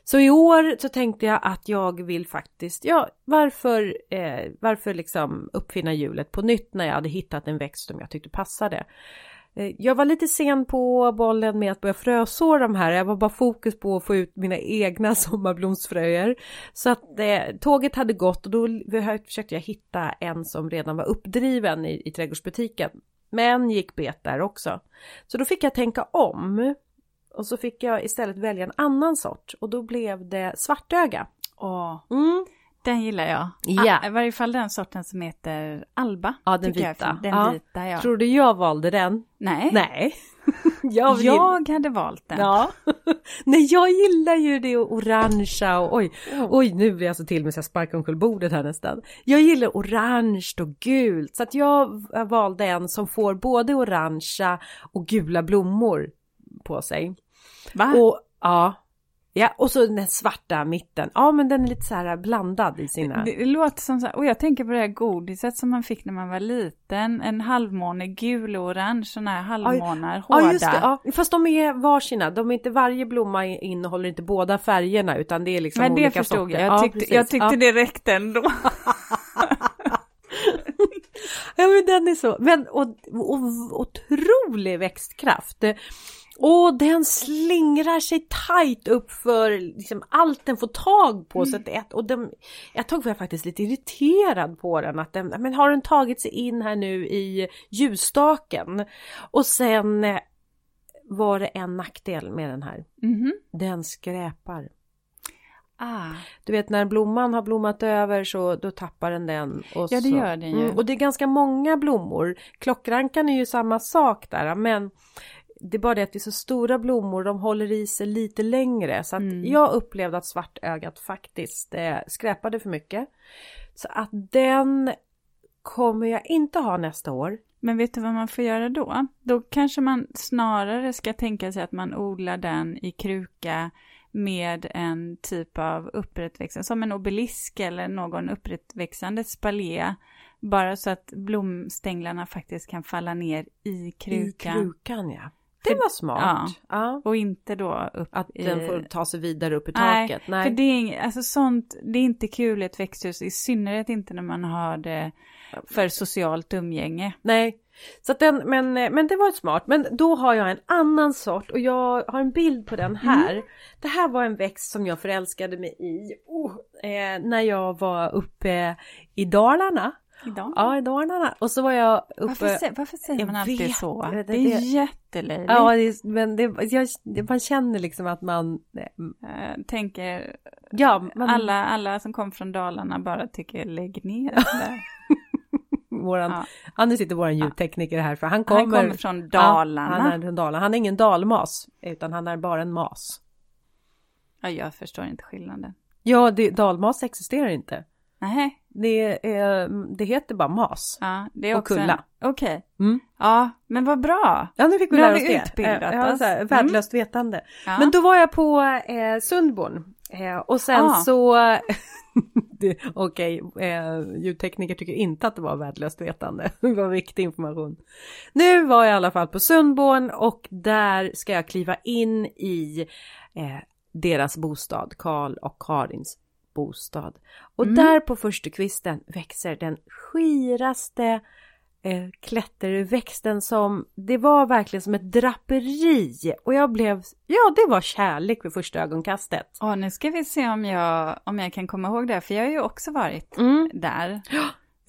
Så i år så tänkte jag att jag vill faktiskt, ja varför, eh, varför liksom uppfinna hjulet på nytt när jag hade hittat en växt som jag tyckte passade. Eh, jag var lite sen på bollen med att börja fröså de här. Jag var bara fokus på att få ut mina egna sommarblomsfröer. Så att eh, tåget hade gått och då försökte jag hitta en som redan var uppdriven i, i trädgårdsbutiken. Men gick bet där också. Så då fick jag tänka om. Och så fick jag istället välja en annan sort och då blev det svartöga. Åh, mm. Den gillar jag. Ja. Ah, I varje fall den sorten som heter Alba. Ja, den vita. Jag, den ja. vita ja. Tror du jag valde den? Nej. Nej. jag, jag hade valt den. Ja. Nej, jag gillar ju det orangea och oj, oj, nu blir jag så till med att sparka omkull bordet här nästan. Jag gillar orange och gult så att jag valde en som får både orangea och gula blommor på sig. Va? Och, ja. Ja, och så den svarta mitten. Ja, men den är lite så här blandad i sina... Det, det låter som så här, och jag tänker på det här godiset som man fick när man var liten. En halvmåne, gul och orange, sådana här halvmånar, hårda. Ja, just det. Ja. Fast de är varsina. De är inte, varje blomma innehåller inte båda färgerna, utan det är liksom men olika sorter. Men det förstod jag. Jag tyckte, ja, jag tyckte ja. det räckte ändå. ja, men den är så. Men och, och, otrolig växtkraft. Och den slingrar sig tight upp för liksom allt den får tag på. Mm. Så att det, och den, ett tag var jag faktiskt lite irriterad på den. Att den, men har den tagit sig in här nu i ljusstaken? Och sen eh, var det en nackdel med den här. Mm. Den skräpar. Ah. Du vet när blomman har blommat över så då tappar den den. Och ja det så. gör den ju. Mm, och det är ganska många blommor. Klockrankan är ju samma sak där men det är bara det att det är så stora blommor, de håller i sig lite längre. Så att mm. jag upplevde att svartögat faktiskt eh, skräpade för mycket. Så att den kommer jag inte ha nästa år. Men vet du vad man får göra då? Då kanske man snarare ska tänka sig att man odlar den i kruka med en typ av upprättväxande, som en obelisk eller någon upprättväxande spaljé. Bara så att blomstänglarna faktiskt kan falla ner i krukan. I krukan ja. Det var smart. Ja. ja. Och inte då upp Att i... den får ta sig vidare upp i taket. Nej, för det är, alltså sånt, det är inte kul i ett växthus, i synnerhet inte när man har det för socialt umgänge. Nej, så den, men, men det var smart. Men då har jag en annan sort och jag har en bild på den här. Mm. Det här var en växt som jag förälskade mig i oh, eh, när jag var uppe i Dalarna. Idag? Ja, i Dalarna. Och så var jag uppe... Varför, varför säger man alltid vet, så? Det, det, är jättelöjligt. Ja, det, men det, jag, man känner liksom att man... Äh, tänker... Ja, man... alla, alla som kommer från Dalarna bara tycker lägg ner det våran, ja. ja, nu sitter våran ljudtekniker här för han kommer, han kommer från Dalarna. Ja, han är från Dalarna. Han är ingen dalmas utan han är bara en mas. Ja, jag förstår inte skillnaden. Ja, det, dalmas existerar inte. Nej. Det, är, det heter bara mas. Ja, det är Och också kulla. Okej. Mm. Ja, men vad bra. Ja, nu fick vi Nu lära oss det. utbildat ja, oss. här, Mm. Värdelöst vetande. Ja. Men då var jag på eh, Sundborn. Eh, och sen Ah. så... Okej, eh, ljudtekniker tycker inte att det var värdelöst vetande. Det var viktig information. Nu var jag i alla fall på Sundborn och där ska jag kliva in i eh, deras bostad, Karl och Karins bostad. Och Mm. där på första kvisten växer den skiraste eh, klätterväxten som det var verkligen som ett draperi och jag blev, ja det var kärlek vid första ögonkastet. Åh, nu ska vi se om jag, om jag kan komma ihåg det, för jag har ju också varit Mm. där.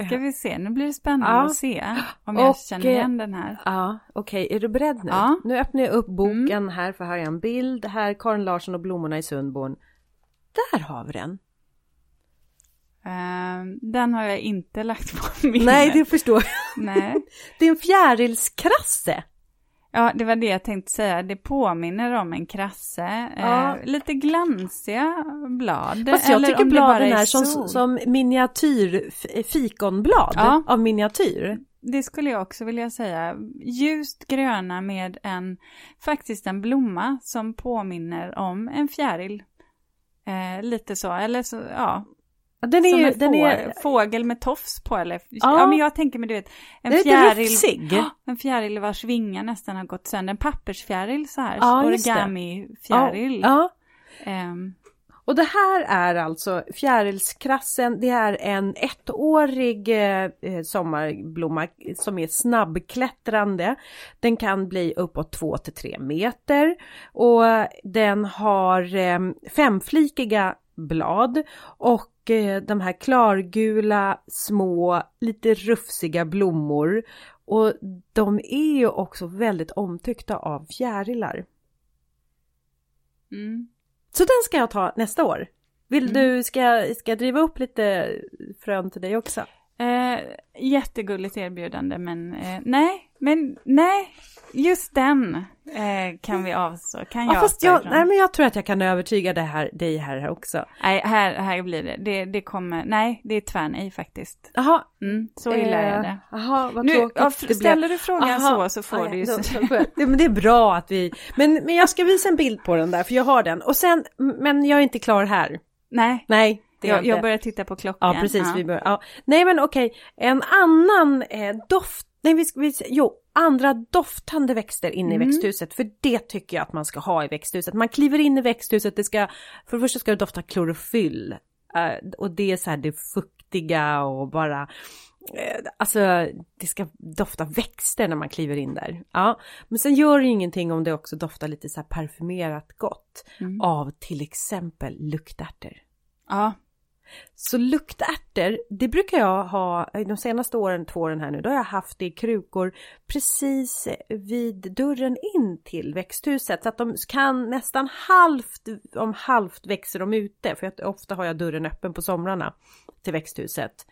Ska vi se, nu blir det spännande Ja. att se om jag Och, känner igen den här. Ja, okej, är du beredd nu? Ja. Nu öppnar jag upp boken här för här har jag en bild. Här Karin Larsson och blommorna i Sundborn. Där har vi den. Ehm, den har jag inte lagt på minnet. Nej, det förstår jag. Nej. Det är en fjärilskrasse. Ja, det var det jag tänkte säga. Det påminner om en krasse. Ja. Eh, lite glansiga blad. Fast jag Eller tycker bladen är som, sol. som miniatyr fikonblad Ja. av miniatyr. Det skulle jag också vilja säga. Ljust gröna med en, faktiskt en blomma som påminner om en fjäril. Eh, lite så, eller så, ja. Ja, Den är som en den är, fågel med tofs på eller? Ja. Ja. men jag tänker mig du vet, en den fjäril. Ja, En fjäril vars vingar nästan har gått sönder. En pappersfjäril så här. Ja. Origami-fjäril. Ja, Ehm, och det här är alltså fjärilskrassen. Det är en ettårig eh, eh, sommarblomma som är snabbklättrande. Den kan bli uppåt 2 till 3 meter och den har eh, femflikiga blad och de här klargula små lite rufsiga blommor och de är ju också väldigt omtyckta av fjärilar. mm. Så den ska jag ta nästa år. Vill Mm. du, ska, ska jag driva upp lite frön till dig också? Eh, jättegulligt erbjudande men eh, nej, men nej, just den eh, kan vi avstå. Kan jag Ja, fast jag, nej, men jag tror att jag kan övertyga det här, dig här, också. Nej, här, här blir det. det. Det kommer, nej, det är tvärnej faktiskt. Jaha. Mm, så illa är det. Jaha, vad Nu, tråkigt ja, ställer du frågan Aha, så så får okej, du ju... jag- det, men det är bra att vi... Men, men jag ska visa en bild på den där, för jag har den. Och sen, men jag är inte klar här. Nej, Nej, jag, jag börjar titta på klockan. Ja, precis. Ja. Vi bör, ja. Nej, men okej. En annan eh, doft... Nej, vi. Vi, jo, andra doftande växter inne i Mm. växthuset. För det tycker jag att man ska ha i växthuset. Man kliver in i växthuset, det ska... För det första ska det dofta klorofyll. Eh, och det är så här det fuktiga och bara... eh, Alltså, det ska dofta växter när man kliver in där. Ja, men sen gör det ju ingenting om det också doftar lite så här parfymerat gott. Mm. Av till exempel luktärtor. Ja, så luktärtor, det brukar jag ha eh, de senaste åren, två åren här nu, då har jag haft det i krukor precis vid dörren in till växthuset. Så att de kan nästan halvt, om halvt växer de ute, för att ofta har jag dörren öppen på somrarna till växthuset.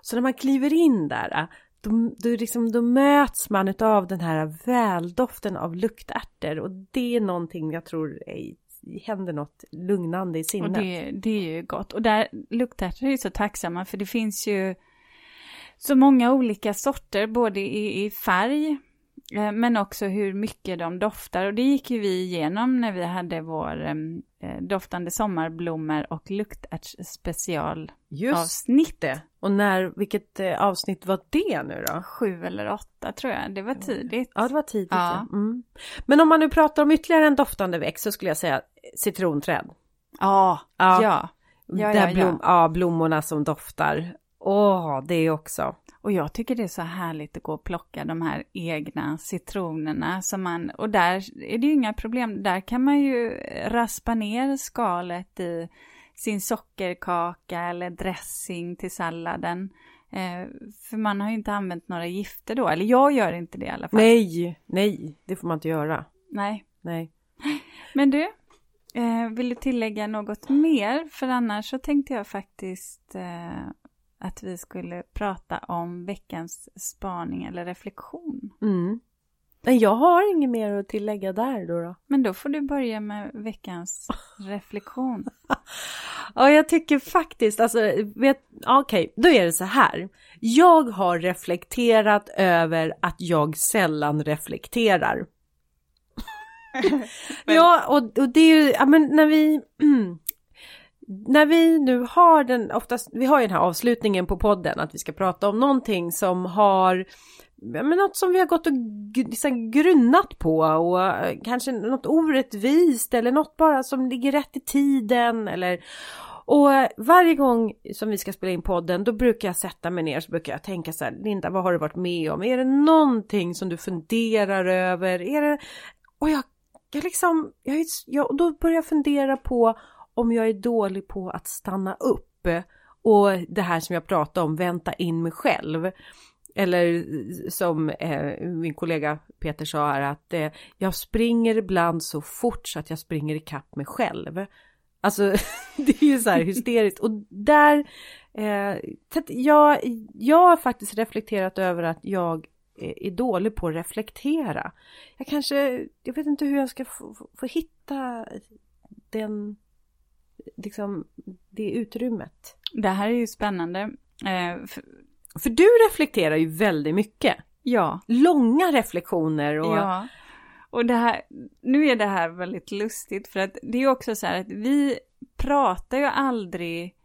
Så när man kliver in där, eh, då, då, liksom, då möts man av den här väldoften av luktärtor och det är någonting jag tror är, händer något lugnande i och sinnet. det, det är ju gott. Och där luktärtor är ju så tacksamma för det finns ju så många olika sorter, både i, i färg men också hur mycket de doftar. Och det gick ju vi igenom när vi hade vår eh, doftande sommarblommor och luktärt Just avsnitt. det. Och när, vilket eh, avsnitt var det nu då? Sju eller åtta tror jag, det var tidigt. Ja, det var tidigt. Ja. Ja. Mm. Men om man nu pratar om ytterligare en doftande växt så skulle jag säga citronträd. Ja, Ja. ja. Ja, Där ja, blom, ja. blommorna som doftar. Åh, det också. Och jag tycker det är så härligt att gå och plocka de här egna citronerna som man, och där är det ju inga problem, där kan man ju raspa ner skalet i sin sockerkaka eller dressing till salladen. Eh, för man har ju inte använt några gifter då, eller jag gör inte det i alla fall. Nej, nej, det får man inte göra. Nej. Nej. Men du, eh, vill du tillägga något mer? För annars så tänkte jag faktiskt eh, att vi skulle prata om veckans spaning eller reflektion. Mm. Men jag har inget mer att tillägga där då. då. Men då får du börja med veckans reflektion. Ja, jag tycker faktiskt, alltså, vet, okej, okay, då är det så här. Jag har reflekterat över att jag sällan reflekterar. ja, och, och det är ju, ja men när vi, när vi nu har den, oftast, vi har ju den här avslutningen på podden att vi ska prata om någonting som har men något som vi har gått och liksom grunnat på och eh, kanske något orättvist eller något bara som ligger rätt i tiden eller och eh, varje gång som vi ska spela in podden då brukar jag sätta mig ner så brukar jag tänka så här Linda vad har du varit med om? Är det någonting som du funderar över? Är det... Och jag, jag liksom, jag, jag, då börjar jag fundera på om jag är dålig på att stanna upp och det här som jag pratade om, vänta in mig själv. Eller som eh, min kollega Peter sa här att eh, jag springer ibland så fort så att jag springer ikapp mig själv. Alltså det är ju så här hysteriskt och där eh, jag, jag har faktiskt reflekterat över att jag eh, är dålig på att reflektera. Jag kanske, jag vet inte hur jag ska få, få hitta den, liksom det utrymmet. Det här är ju spännande. Eh, för, för du reflekterar ju väldigt mycket. Ja. Långa reflektioner och... Ja. Och det här, nu är det här väldigt lustigt för att det är också så här att vi pratar ju aldrig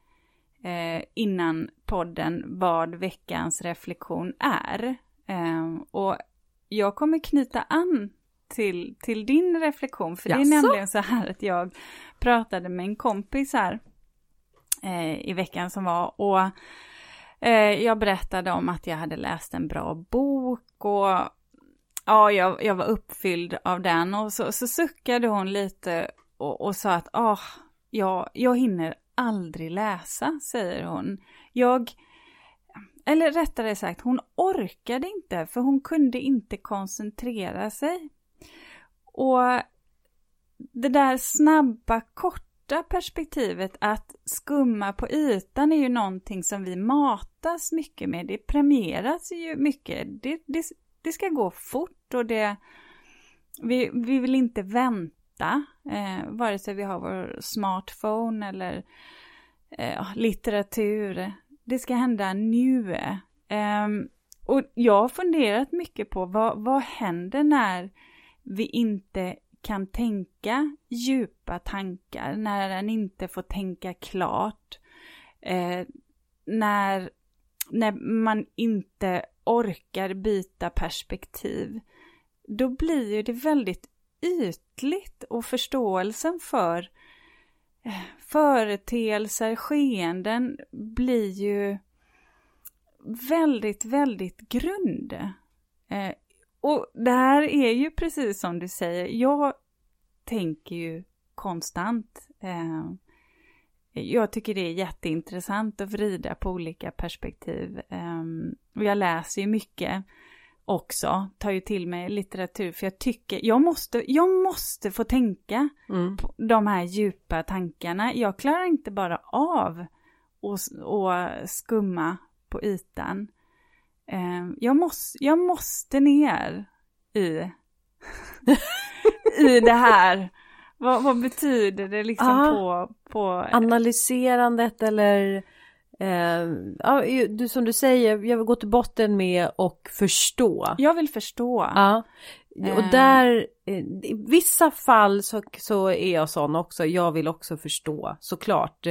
eh, innan podden vad veckans reflektion är. Eh, och jag kommer knyta an till, till din reflektion, för det är nämligen så här att jag pratade med en kompis här eh, i veckan som var och Eh, jag berättade om att jag hade läst en bra bok och ja, jag, jag var uppfylld av den och så, så suckade hon lite och, och sa att ah, ja, jag hinner aldrig läsa, säger hon. Jag, eller rättare sagt, hon orkade inte för hon kunde inte koncentrera sig. Och det där snabba, korta perspektivet att skumma på ytan är ju någonting som vi matas mycket med. Det premieras ju mycket. Det, det, det ska gå fort och det... Vi, vi vill inte vänta, eh, vare sig vi har vår smartphone eller eh, litteratur. Det ska hända nu. Eh, och jag har funderat mycket på vad, vad händer när vi inte kan tänka djupa tankar, när den inte får tänka klart, eh, när, när man inte orkar byta perspektiv, då blir ju det väldigt ytligt och förståelsen för eh, företeelser, skeenden blir ju väldigt, väldigt grund. Eh, och det här är ju precis som du säger, jag tänker ju konstant. Eh, jag tycker det är jätteintressant att vrida på olika perspektiv. Eh, och jag läser ju mycket också, tar ju till mig litteratur för jag tycker, jag måste, jag måste få tänka mm. på de här djupa tankarna. Jag klarar inte bara av att skumma på ytan. Eh, jag, måste, jag måste ner i, i det här. Vad, vad betyder det liksom Aha. på, på... Analyserandet eller eh, ja, du, som du säger, jag vill gå till botten med och förstå. Jag vill förstå. Ja. Och eh. där, eh, i vissa fall så, så är jag sån också. Jag vill också förstå, såklart.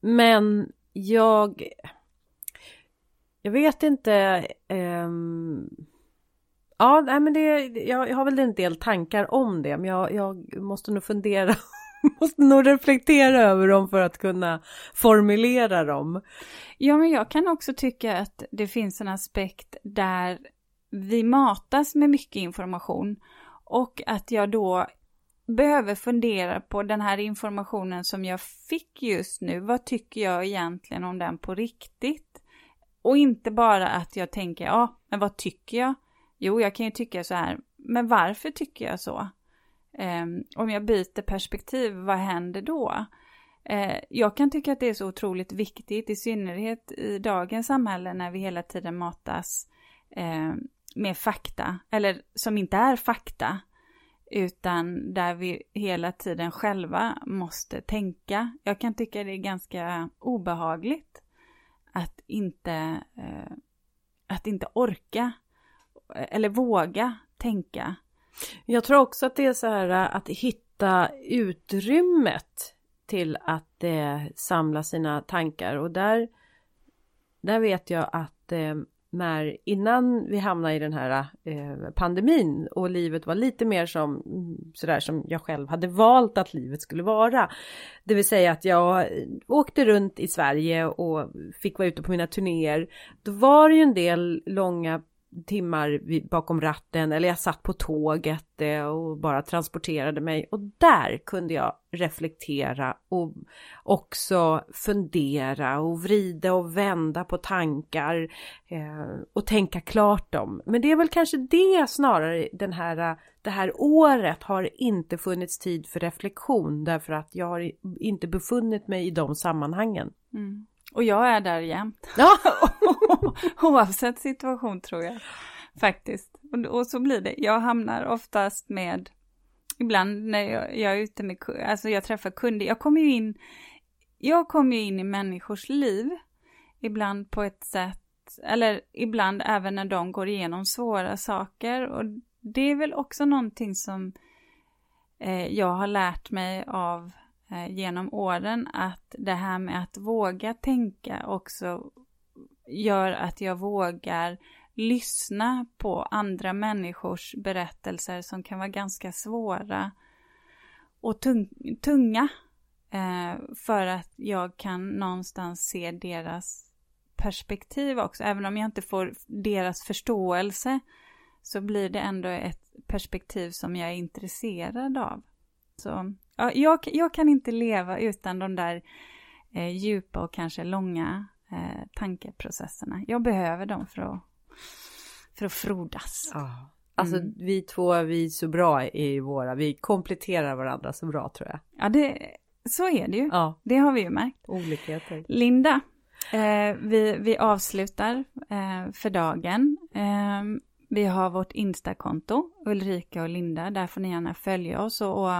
Men jag jag vet inte. Um, ja, nej, men det, jag, jag, har väl en del tankar om det, men jag, jag måste nog fundera. måste nog reflektera över dem för att kunna formulera dem. Ja, men jag kan också tycka att det finns en aspekt där vi matas med mycket information och att jag då behöver fundera på den här informationen som jag fick just nu. Vad tycker jag egentligen om den på riktigt? Och inte bara att jag tänker, ja, men vad tycker jag? Jo, jag kan ju tycka så här, men varför tycker jag så? Eh, om jag byter perspektiv, vad händer då? Eh, jag kan tycka att det är så otroligt viktigt, i synnerhet i dagens samhälle när vi hela tiden matas eh, med fakta, eller som inte är fakta. utan där vi hela tiden själva måste tänka. Jag kan tycka det är ganska obehagligt att inte, eh, att inte orka eller våga tänka. Jag tror också att det är så här eh, att hitta utrymmet till att eh, samla sina tankar och där, där vet jag att eh, när innan vi hamnade i den här eh, pandemin och livet var lite mer som sådär som jag själv hade valt att livet skulle vara. Det vill säga att jag eh, åkte runt i Sverige och fick vara ute på mina turnéer. Då var det ju en del långa timmar bakom ratten eller jag satt på tåget eh, och bara transporterade mig och där kunde jag reflektera och också fundera och vrida och vända på tankar eh, och tänka klart dem. Men det är väl kanske det snarare den här, det här året har inte funnits tid för reflektion därför att jag har inte befunnit mig i de sammanhangen. Mm. Och jag är där jämt. Oavsett situation tror jag. Faktiskt. Och, och, så blir det. Jag hamnar oftast med, ibland när jag, jag är ute med, alltså jag träffar kunder, jag kommer ju in, jag kommer ju in i människors liv. Ibland på ett sätt, eller ibland även när de går igenom svåra saker. Och det är väl också någonting som eh, jag har lärt mig av Eh, genom åren att det här med att våga tänka också gör att jag vågar lyssna på andra människors berättelser som kan vara ganska svåra och tung, tunga. Eh, för att jag kan någonstans se deras perspektiv också. Även om jag inte får deras förståelse så blir det ändå ett perspektiv som jag är intresserad av. Så ja, jag, jag kan inte leva utan de där eh, djupa och kanske långa eh, tankeprocesserna. Jag behöver dem för att, för att frodas. Ja. Alltså mm. vi två, vi är så bra i våra, vi kompletterar varandra så bra tror jag. Ja, det, så är det ju. Ja. Det har vi ju märkt. Olikheter. Linda, eh, vi, vi avslutar eh, för dagen. Eh, vi har vårt Insta-konto, Ulrika och Linda, där får ni gärna följa oss och, och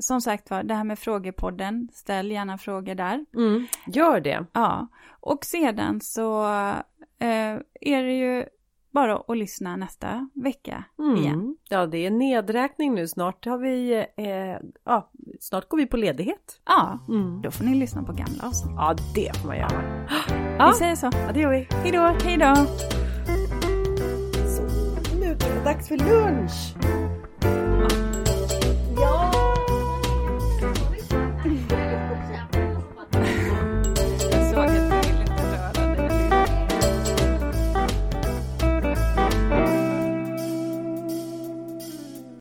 som sagt var, det här med frågepodden, ställ gärna frågor där. Mm, gör det. Ja, och sedan så eh, är det ju bara att lyssna nästa vecka mm. igen. Ja, det är nedräkning nu. Snart har vi, eh, ja, snart går vi på ledighet. Ja, mm. då får ni lyssna på gamla avsnitt. Ja, det får man göra. Ja. Vi säger så. Ja, det gör vi. Hej då. Hej då. Så, nu är det dags för lunch.